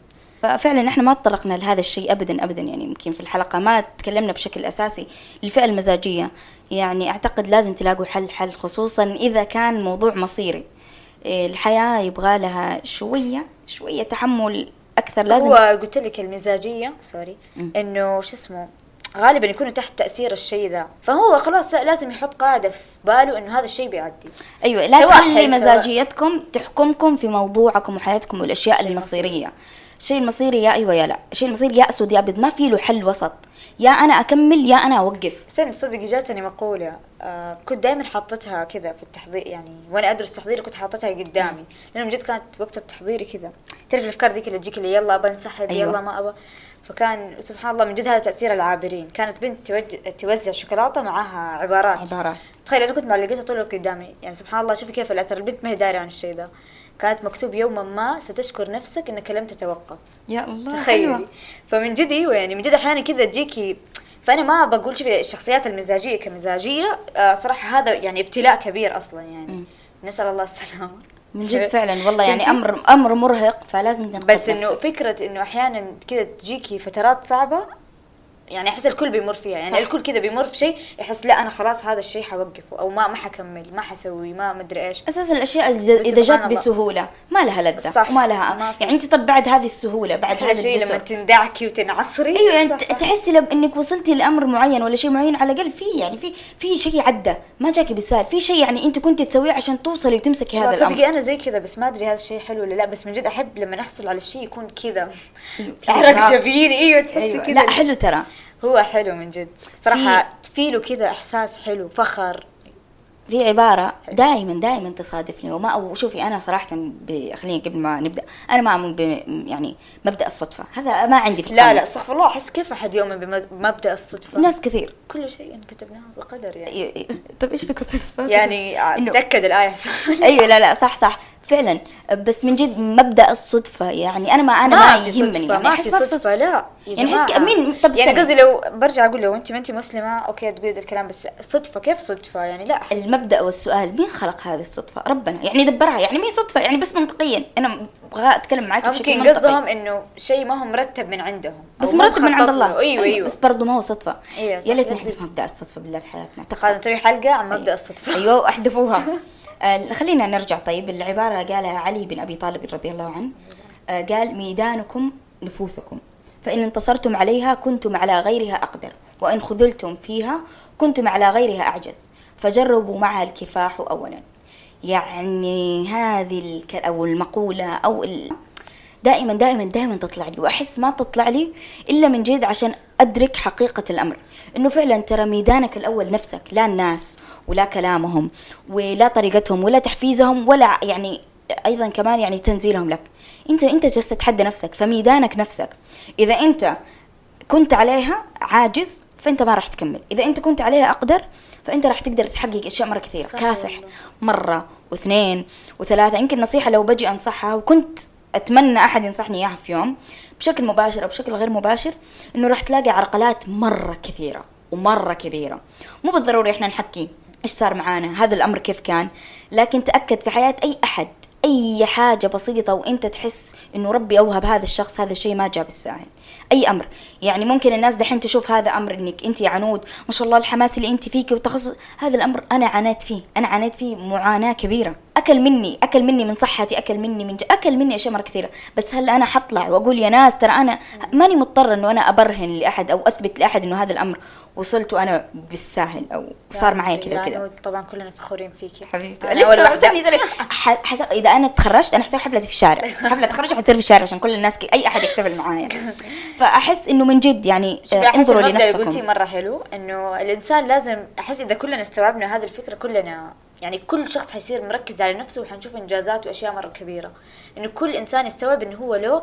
ففعلا إحنا ما تطرقنا لهذا الشيء ابدا ابدا. يعني يمكن في الحلقة ما تكلمنا بشكل أساسي للفئه المزاجية. يعني أعتقد لازم تلاقوا حل حل خصوصا إذا كان موضوع مصيري. إيه، الحياة يبغى لها شوية شوية تحمل أكثر. لازم هو قلت لك المزاجية سوري إنه شو اسمه غالبا يكونوا تحت تأثير الشيء ذا. فهو خلاص لازم يحط قاعدة في باله إنه هذا الشيء بيعدي. أيوه لا تخلي سواء- مزاجيتكم تحكمكم في موضوعكم وحياتكم والأشياء المصيرية. الشيء المصيري يا أيوه يا لا. الشيء المصيري يا أسود يا أبيض. ما في له حل وسط. يا أنا أكمل يا أنا أوقف. استنى تصدقي جاتني مقولة آه كنت دائما حاطتها كذا في التحضير يعني وأنا أدرس تحضيري كنت حاطتها قدامي. لأنه من جد كانت وقت التحضيري كذا. تعرف الأفكار ذيك اللي تجيك اللي يلا ابى انسحب أيوة. يلا ما ابى فكان سبحان الله من جد هذا تأثير العابرين. كانت بنت توج... توزع شوكولاتة معاها عبارات. عبارات. تخيل أنا كنت معلقتها طول الوقت قدامي. يعني سبحان الله شوفي كيف الأثر. البنت ما هي داري عن الشيء ده كانت مكتوب يوما ما ستشكر نفسك إنك لم تتوقف. يا الله تخيلي. فمن جد أيوه يعني من جد أحيانا كذا تجيكي فأنا ما بقول شوفي الشخصيات المزاجية كمزاجية آه صراحة هذا يعني ابتلاء كبير أصلا يعني. نسأل الله السلامة. من جد فعلا والله يعني؟ أمر أمر مرهق فلازم تنقذ بس انه. فكرة إنه أحيانا كذا تجيكي فترات صعبة يعني أحس الكل بيمر فيها يعني صح. الكل كذا بيمر في شيء يحس لا أنا خلاص هذا الشيء حوقفه أو ما ما حكمل ما حسوي ما مدري إيش أساسا الأشياء إذا الله. بسهولة ما لها لذة صح. وما لها ما. يعني أنت طب بعد هذه السهولة بعد هذا شيء لما تندعكي وتنعصري أيوه يعني صح، صح. تحسي لو إنك وصلتي لأمر معين ولا شيء معين على الأقل في يعني في في شيء عدى ما جاكي بالسهل في شيء يعني أنت كنت تسويه عشان توصلي وتمسكي هذا لا الأمر أنا زي كذا بس ما أدري هذا الشيء حلو ولا لا بس من جد أحب لما احصل على الشيء يكون كذا إطراء. جبيني أيوه تحسي أيوة. كذا لا حلو ترى هو حلو من جد. صراحة في له كذا إحساس حلو فخر. في عبارة دائما دائما تصادفني. وما أو شوفي أنا صراحة خليني قبل ما نبدأ أنا ما أؤمن يعني مبدأ الصدفة. هذا ما عندي في لا لا. استغفر الله أحس كيف أحد يؤمن بمبدا الصدفة؟ ناس كثير. كل شيء كتبناه بقدر يعني إيه، إيه. طب إيش فكرة الصدفة؟ يعني إنه تاكد الآية أيوه لا لا صح صح فعلا بس من جد مبدأ الصدفة يعني أنا ما أنا ما, ما في يهمني يعني ما في صدفة لا يا يعني جماعة. مين- طب يعني. قصدي لو برجع أقول لو انت ما أنت مسلمة okay تقولي ذا الكلام بس صدفة كيف صدفة يعني لا أحس المبدأ والسؤال مين خلق هذه الصدفة ربنا يعني دبرها يعني مين صدفة يعني بس منطقيا أنا أبغى أتكلم معاك بشكل منطقي. قصدهم إنه شيء ما هو مرتب من عندهم بس ما مرتب من عند الله له. أيوه أيوه بس برضه ما هو صدفة أيوة يا ليت. نحذف مبدا الصدفة بالله في حياتنا. خلاص نسوي حلقة عن مبدأ الصدفة. أيوه واحذفوها آه، خلينا نرجع. طيب العباره قالها علي بن أبي طالب رضي الله عنه. آه، قال ميدانكم نفوسكم. فإن انتصرتم عليها كنتم على غيرها أقدر. وإن خذلتم فيها كنتم على غيرها أعجز. فجربوا معها الكفاح اولا. يعني هذه الك... أو المقولة أو ال... دائما دائما دائما تطلع لي. وأحس ما تطلع لي إلا من جد عشان أدرك حقيقة الأمر. إنه فعلا ترى ميدانك الأول نفسك لا الناس ولا كلامهم ولا طريقتهم ولا تحفيزهم ولا يعني أيضا كمان يعني تنزيلهم لك. أنت أنت جالس تتحدى نفسك فميدانك نفسك. إذا أنت كنت عليها عاجز فأنت ما راح تكمل. إذا أنت كنت عليها أقدر فأنت راح تقدر تحقق أشياء مرة كثير كافح والله. مرة واثنين وثلاثة. يمكن نصيحة لو بجي أنصحها وكنت أتمنى أحد ينصحني إياها في يوم بشكل مباشر أو بشكل غير مباشر إنه راح تلاقي عرقلات مرة كثيرة ومرة كبيرة. مو بالضروري إحنا نحكي إيش صار معانا هذا الأمر كيف كان لكن تأكد في حياة أي أحد أي حاجة بسيطة وإنت تحس إنه ربي أوهب هذا الشخص هذا الشيء ما جاء بالساهل أي أمر. يعني ممكن الناس دحين تشوف هذا أمر إنك أنت عنود ما شاء الله الحماس اللي أنت فيك والتخصص هذا الأمر أنا عانيت فيه أنا عانيت فيه معاناة كبيرة. أكل مني أكل مني من صحتي أكل مني من ج... أكل مني أشياء مرة كثيرة. بس هل أنا حطلع وأقول يا ناس ترى أنا ماني مضطرة إنه أنا أبرهن لأحد أو أثبت لأحد إنه هذا الأمر؟ وصلت وأنا بالساهل أو صار معي كذا نود، طبعا كلنا فخورين فيكي حبيبتي. لسه واحدة. استني استني ح- حس... إذا أنا تخرجت أنا حسوي حفله في الشارع. حفلة تخرج حتصير في الشارع عشان كل الناس ك... أي أحد يحتفل معايا. فأحس إنه من جد يعني آه، انظروا لنفسكم. مرة حلو إنه الإنسان لازم أحس إذا كلنا استوعبنا هذه الفكرة كلنا يعني كل شخص حيصير مركز على نفسه وحنشوف إنجازات وأشياء مرة كبيرة. إنه كل إنسان يستوعب إنه هو له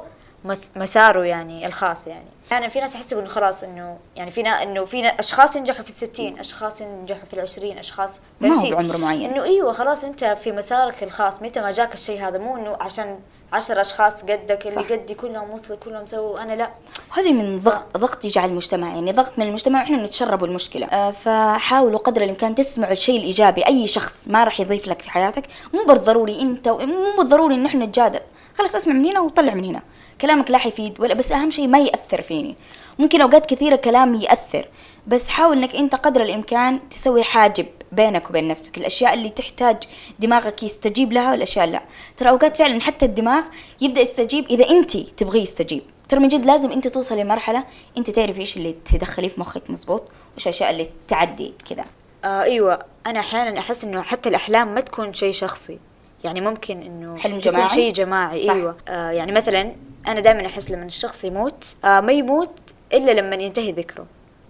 مساره يعني الخاص يعني يعني في ناس يحسبوا إنه خلاص إنه يعني فينا إنه في أشخاص ينجحوا في الستين أشخاص ينجحوا في العشرين أشخاص ما هو؟ بعمر معين. إنه إيوه خلاص أنت في مسارك الخاص متى ما جاك الشيء هذا مو إنه عشان عشر أشخاص قدك اللي صح. قدي كلهم وصلوا كلهم سووا أنا لا هذه من ضغط ضغط يجي على المجتمع يعني ضغط من المجتمع وإحنا نتشرب المشكلة آه، فحاولوا قدر الإمكان تسمعوا الشيء الإيجابي أي شخص ما راح يضيف لك في حياتك مو بالضروري أنت مو بالضروري إن إحنا نتجادل خلاص أسمع من هنا وطلع من هنا كلامك لا حيفيد ولا بس أهم شيء ما يأثر فيني. ممكن أوقات كثيرة كلام يأثر بس حاول إنك أنت قدر الإمكان تسوي حاجب بينك وبين نفسك. الأشياء اللي تحتاج دماغك يستجيب لها والأشياء لا. ترى أوقات فعلا حتى الدماغ يبدأ يستجيب إذا أنت تبغيه يستجيب. ترى من جد لازم أنت توصلي لمرحلة أنت تعرفي إيش اللي تدخليه في مخك مزبوط وإيش الأشياء اللي تعدي كذا. آه أيوه. أنا أحيانا أحس إنه حتى الأحلام ما تكون شيء شخصي. يعني ممكن إنه حلم جماعي؟ شيء جماعي. صح. أيوه. آه يعني مثلا أنا دائما أحس لما الشخص يموت آه ما يموت إلا لما ينتهي ذكره.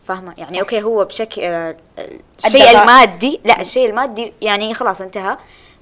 فاهمة؟ يعني صح. أوكي هو بشكل آه الشيء. المادي لا الشيء المادي يعني خلاص انتهى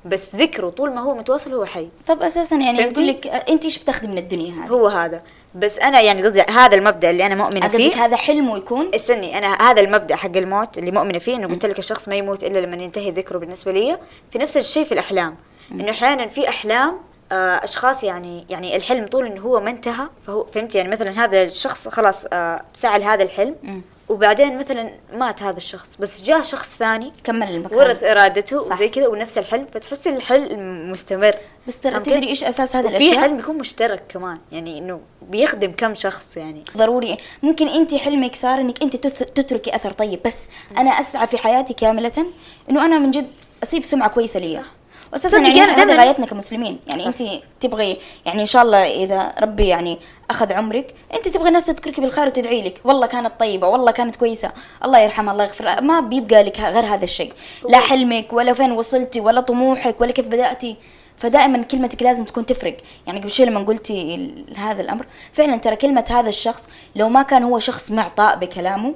بس ذكره طول ما هو متواصل هو حي. طب أساسا يعني؟ يقول لك آه، أنت إيش بتاخذي من الدنيا هذه؟ هو هذا. بس أنا يعني قصدي هذا المبدأ اللي أنا مؤمنة فيه. هذا حلمه يكون استني أنا هذا المبدأ حق الموت اللي مؤمنة فيه إنه قلت لك الشخص ما يموت إلا لما ينتهي ذكره بالنسبة لي. في نفس الشيء في الأحلام. إنه أحيانا في أحلام أشخاص يعني يعني الحلم طول إنه هو ما انتهى فهو فهمت يعني مثلا هذا الشخص خلاص آه، سعى لهذا الحلم وبعدين مثلا مات هذا الشخص بس جاء شخص ثاني كمل المكان. ورث إرادته صح. وزي كذا ونفس الحلم فتحس الحلم مستمر. بس ترى تدري؟ إيش أساس وفي الأشياء؟ حلم بيكون مشترك كمان يعني إنه بيخدم كم شخص يعني. ضروري. ممكن انت حلمك صار إنك انت تتركي أثر طيب بس أنا أسعى في حياتي كاملة إنه أنا من جد اسيب سمعة كويسة لي. واساسا يعني هذه غايتنا كمسلمين. يعني انت تبغي يعني إن شاء الله إذا ربي يعني أخذ عمرك انت تبغي الناس تذكرك بالخير وتدعي لك. والله كانت طيبة والله كانت كويسة. الله يرحمها الله يغفر ما بيبقى لك غير هذا الشيء. لا حلمك ولا فين وصلتي ولا طموحك ولا كيف بدأتي. فدائما كلمتك لازم تكون تفرق. يعني قبل شوي لما قلتي هذا الأمر فعلا ترى كلمة هذا الشخص لو ما كان هو شخص معطاء بكلامه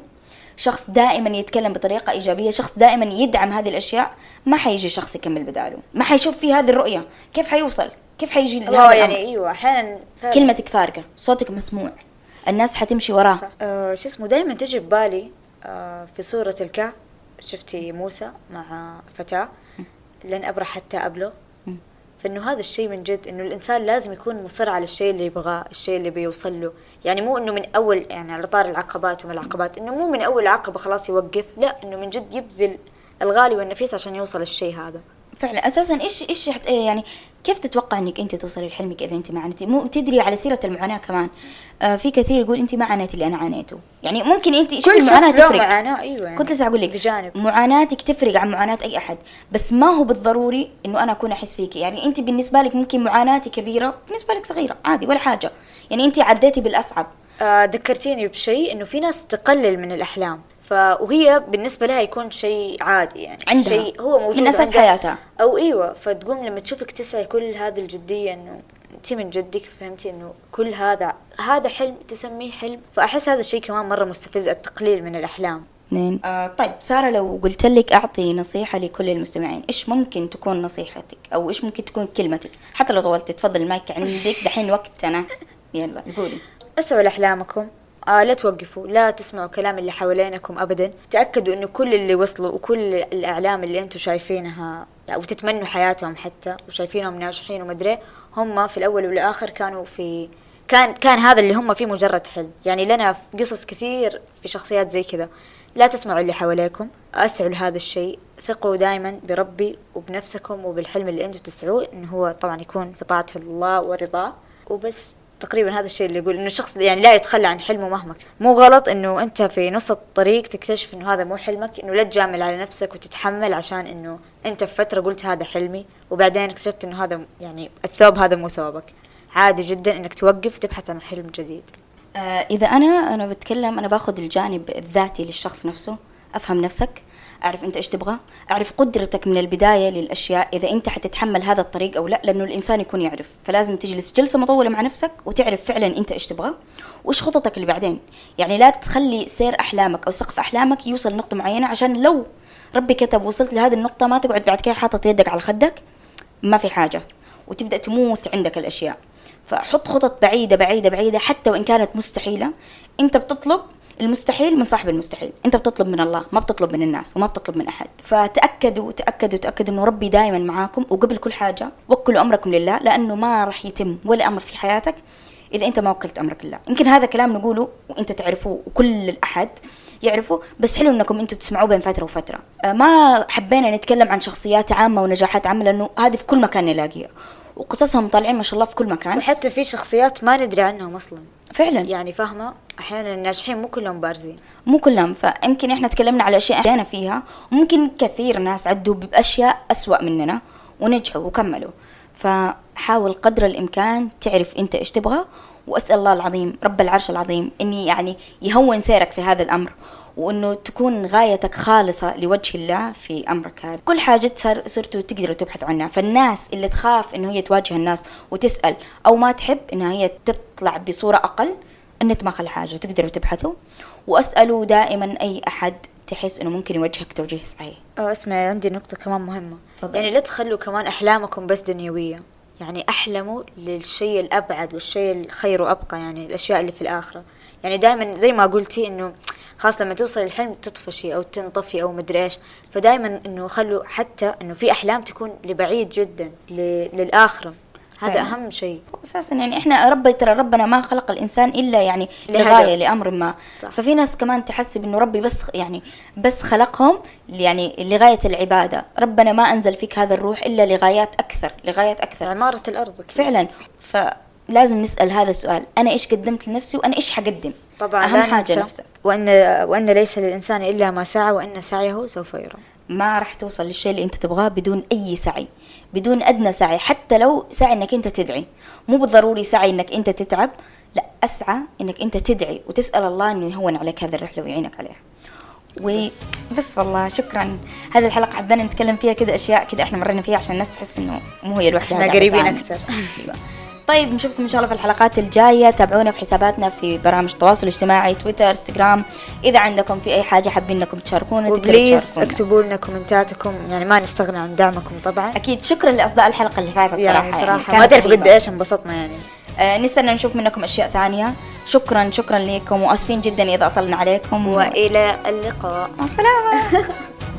شخص دائما يتكلم بطريقة إيجابية شخص دائما يدعم هذه الأشياء ما حيجي شخص يكمل بداله. ما حيشوف في هذه الرؤية. كيف حيوصل؟ كيف حيجي هو الأمر؟ يعني أيوه أحيانا. كلمتك فارقة صوتك مسموع. الناس حتمشي وراه. آه شو اسمه دائما تجي ببالي آه في سورة الكهف. شفتي موسى مع فتاة؟ لن أبرح حتى أبلغ. فإنه هذا الشيء من جد إنه الإنسان لازم يكون مصر على الشيء اللي يبغاه الشيء اللي بيوصل له. يعني مو إنه من أول يعني على طار العقبات وما العقبات إنه مو من أول عقبة خلاص يوقف لا إنه من جد يبذل الغالي والنفيس عشان يوصل الشيء هذا. فعلا. أساسا إيش إيش حت- إيه يعني كيف تتوقع إنك أنت توصلي لحلمك إذا أنت ما عانيتي؟ مو تدري على سيرة المعاناة كمان. آه في كثير يقول أنت ما عانيتي اللي أنا عانيته. يعني ممكن انت شوفي المعاناة تفرق. معاناة أيوة. يعني كنت لسه أقول لك بجانب. معاناتك تفرق عن معاناة أي أحد. بس ما هو بالضروري إنه أنا أكون أحس فيك. يعني أنت بالنسبة لك ممكن معاناتي كبيرة بالنسبة لك صغيرة عادي ولا حاجة. يعني أنت عديتي بالأصعب. آه ذكرتيني بشيء إنه في ناس تقلل من الأحلام. ف وهي بالنسبة لها يكون شيء عادي يعني. عندها. شيء هو موجود من أساس عندها. حياتها. أو أيوة فتقوم لما تشوفك تسعي كل هذه الجدية إنه أنت من جدك فهمتي؟ إنه كل هذا هذا حلم تسميه حلم. فأحس هذا الشيء كمان مرة مستفز التقليل من الأحلام. اثنين آه طيب سارة لو قلت لك أعطي نصيحة لكل المستمعين إيش ممكن تكون نصيحتك؟ أو إيش ممكن تكون كلمتك؟ حتى لو طولت تفضل المايك عندك. دحين وقت أنا يلا قولي. اسعوا لأحلامكم آه لا توقفوا لا تسمعوا كلام اللي حوالينكم أبدا. تأكدوا إنه كل اللي وصلوا وكل الأعلام اللي أنتم شايفينها يعني وتتمنوا حياتهم حتى وشايفينهم ناجحين ومدري هم في الأول والآخر كانوا في كان كان هذا اللي هم فيه مجرد حلم. يعني لنا قصص كثير في شخصيات زي كذا. لا تسمعوا اللي حواليكم أسعوا لهذا الشيء. ثقوا دائما بربي وبنفسكم وبالحلم اللي أنتم تسعوه إنه هو طبعا يكون في طاعة الله ورضاه. وبس. تقريبا هذا الشيء اللي يقول إنه الشخص يعني لا يتخلى عن حلمه مهما كان. مو غلط إنه أنت في نص الطريق تكتشف إنه هذا مو حلمك إنه لا تجامل على نفسك وتتحمل عشان إنه أنت في فترة قلت هذا حلمي وبعدين اكتشفت إنه هذا يعني الثوب هذا مو ثوبك عادي جدا إنك توقف وتبحث عن حلم جديد آه إذا أنا أنا بتكلم أنا باخذ الجانب الذاتي للشخص نفسه أفهم نفسك أعرف أنت إيش تبغى أعرف قدرتك من البداية للأشياء إذا أنت حتتحمل هذا الطريق أو لا لأنه الإنسان يكون يعرف. فلازم تجلس جلسة مطولة مع نفسك وتعرف فعلا أنت إيش تبغى وإيش خططك اللي بعدين. يعني لا تخلي سير أحلامك أو سقف أحلامك يوصل لنقطة معينة عشان لو ربي كتب وصلت لهذه النقطة ما تقعد بعد كده حاطط يدك على خدك ما في حاجة. وتبدأ تموت عندك الأشياء. فحط خطط بعيدة بعيدة بعيدة حتى وإن كانت مستحيلة. أنت بتطلب المستحيل من صاحب المستحيل. أنت بتطلب من الله ما بتطلب من الناس وما بتطلب من أحد. فتأكدوا تأكدوا تأكدوا أنه ربي دائما معاكم وقبل كل حاجة وكلوا أمركم لله لأنه ما راح يتم ولا أمر في حياتك إذا أنت ما وكلت أمرك لله. يمكن هذا كلام نقوله وأنت تعرفوه وكل الأحد يعرفوا بس حلو إنكم أنتم تسمعوه بين فترة وفترة. آه، ما حبينا نتكلم عن شخصيات عامة ونجاحات عامة لأنه هذه في كل مكان نلاقيها. وقصصهم طالعين ما شاء الله في كل مكان. وحتى في شخصيات ما ندري عنهم أصلا. فعلا. يعني فاهمة؟ أحيانا الناجحين مو كلهم بارزين. مو كلهم. فيمكن إحنا تكلمنا على أشياء إحنا فيها. وممكن كثير ناس عدوا بأشياء أسوأ مننا ونجحوا وكملوا. فحاول قدر الإمكان تعرف أنت إيش تبغى. وأسأل الله العظيم رب العرش العظيم إني يعني يهون سيرك في هذا الأمر. وإنه تكون غايتك خالصة لوجه الله في أمرك. هذا كل حاجة صار صرتوا تقدروا تبحثوا عنها. فالناس اللي تخاف إنه هي تواجه الناس وتسأل أو ما تحب إنها هي تطلع بصورة أقل النت ما خلى حاجة. تقدروا تبحثوا واسألوا دائما أي أحد تحس إنه ممكن يوجهك توجيه صحيح. أه اسمعي عندي نقطة كمان مهمة. تفضل. يعني لا تخلوا كمان أحلامكم بس دنيوية. يعني أحلموا للشيء الأبعد والشيء الخير وأبقى يعني الأشياء اللي في الآخرة. يعني دائما زي ما قلتي إنه خاص لما توصل الحلم تطفشي أو تنطفي أو مدري إيش. فدائما إنه خلوا حتى إنه في أحلام تكون لبعيد جدا ل- للآخرة. هذا فعلا. أهم شيء. أساسا يعني إحنا رب ترى ربنا ما خلق الإنسان إلا يعني. لغاية لأمر ما. صح. ففي ناس كمان تحسب انه ربي بس يعني بس خلقهم يعني لغاية العبادة. ربنا ما أنزل فيك هذا الروح إلا لغايات أكثر لغايات أكثر. عمارة الأرض كده. فعلا. فلازم نسأل هذا السؤال. أنا إيش قدمت لنفسي وأنا إيش حقدم؟ طبعا حاجة ننسى نفسك. وأن وأن ليس للإنسان إلا ما سعى وأن سعيه سوف يرى. ما راح توصل للشيء اللي أنت تبغاه بدون أي سعي بدون أدنى سعي حتى لو سعي إنك أنت تدعي. مو بالضروري سعي إنك أنت تتعب لا أسعى إنك أنت تدعي وتسأل الله إنه يهون عليك هذه الرحلة ويعينك عليها. وبس والله شكرا. هذه الحلقة حبينا نتكلم فيها كذا أشياء كذا إحنا مرينا فيها عشان الناس تحس إنه مو هي لوحدها إحنا قاعدة قريبين تعاني. طيب نشوفكم إن شاء الله في الحلقات الجاية. تابعونا في حساباتنا في برامج التواصل الاجتماعي تويتر إنستغرام. إذا عندكم في أي حاجة حابين إنكم تشاركونا وبليز. اكتبوا لنا كومنتاتكم. يعني ما نستغنى عن دعمكم طبعا. أكيد. شكرا لأصداء الحلقة اللي فاتت صراحة. يعني صراحة كانت ما تعرف. قد إيش انبسطنا يعني. آه نستنى نشوف منكم أشياء ثانية. شكرا شكرا لكم. وآسفين جدا إذا أطلنا عليكم. وإلى اللقاء. مع السلامة.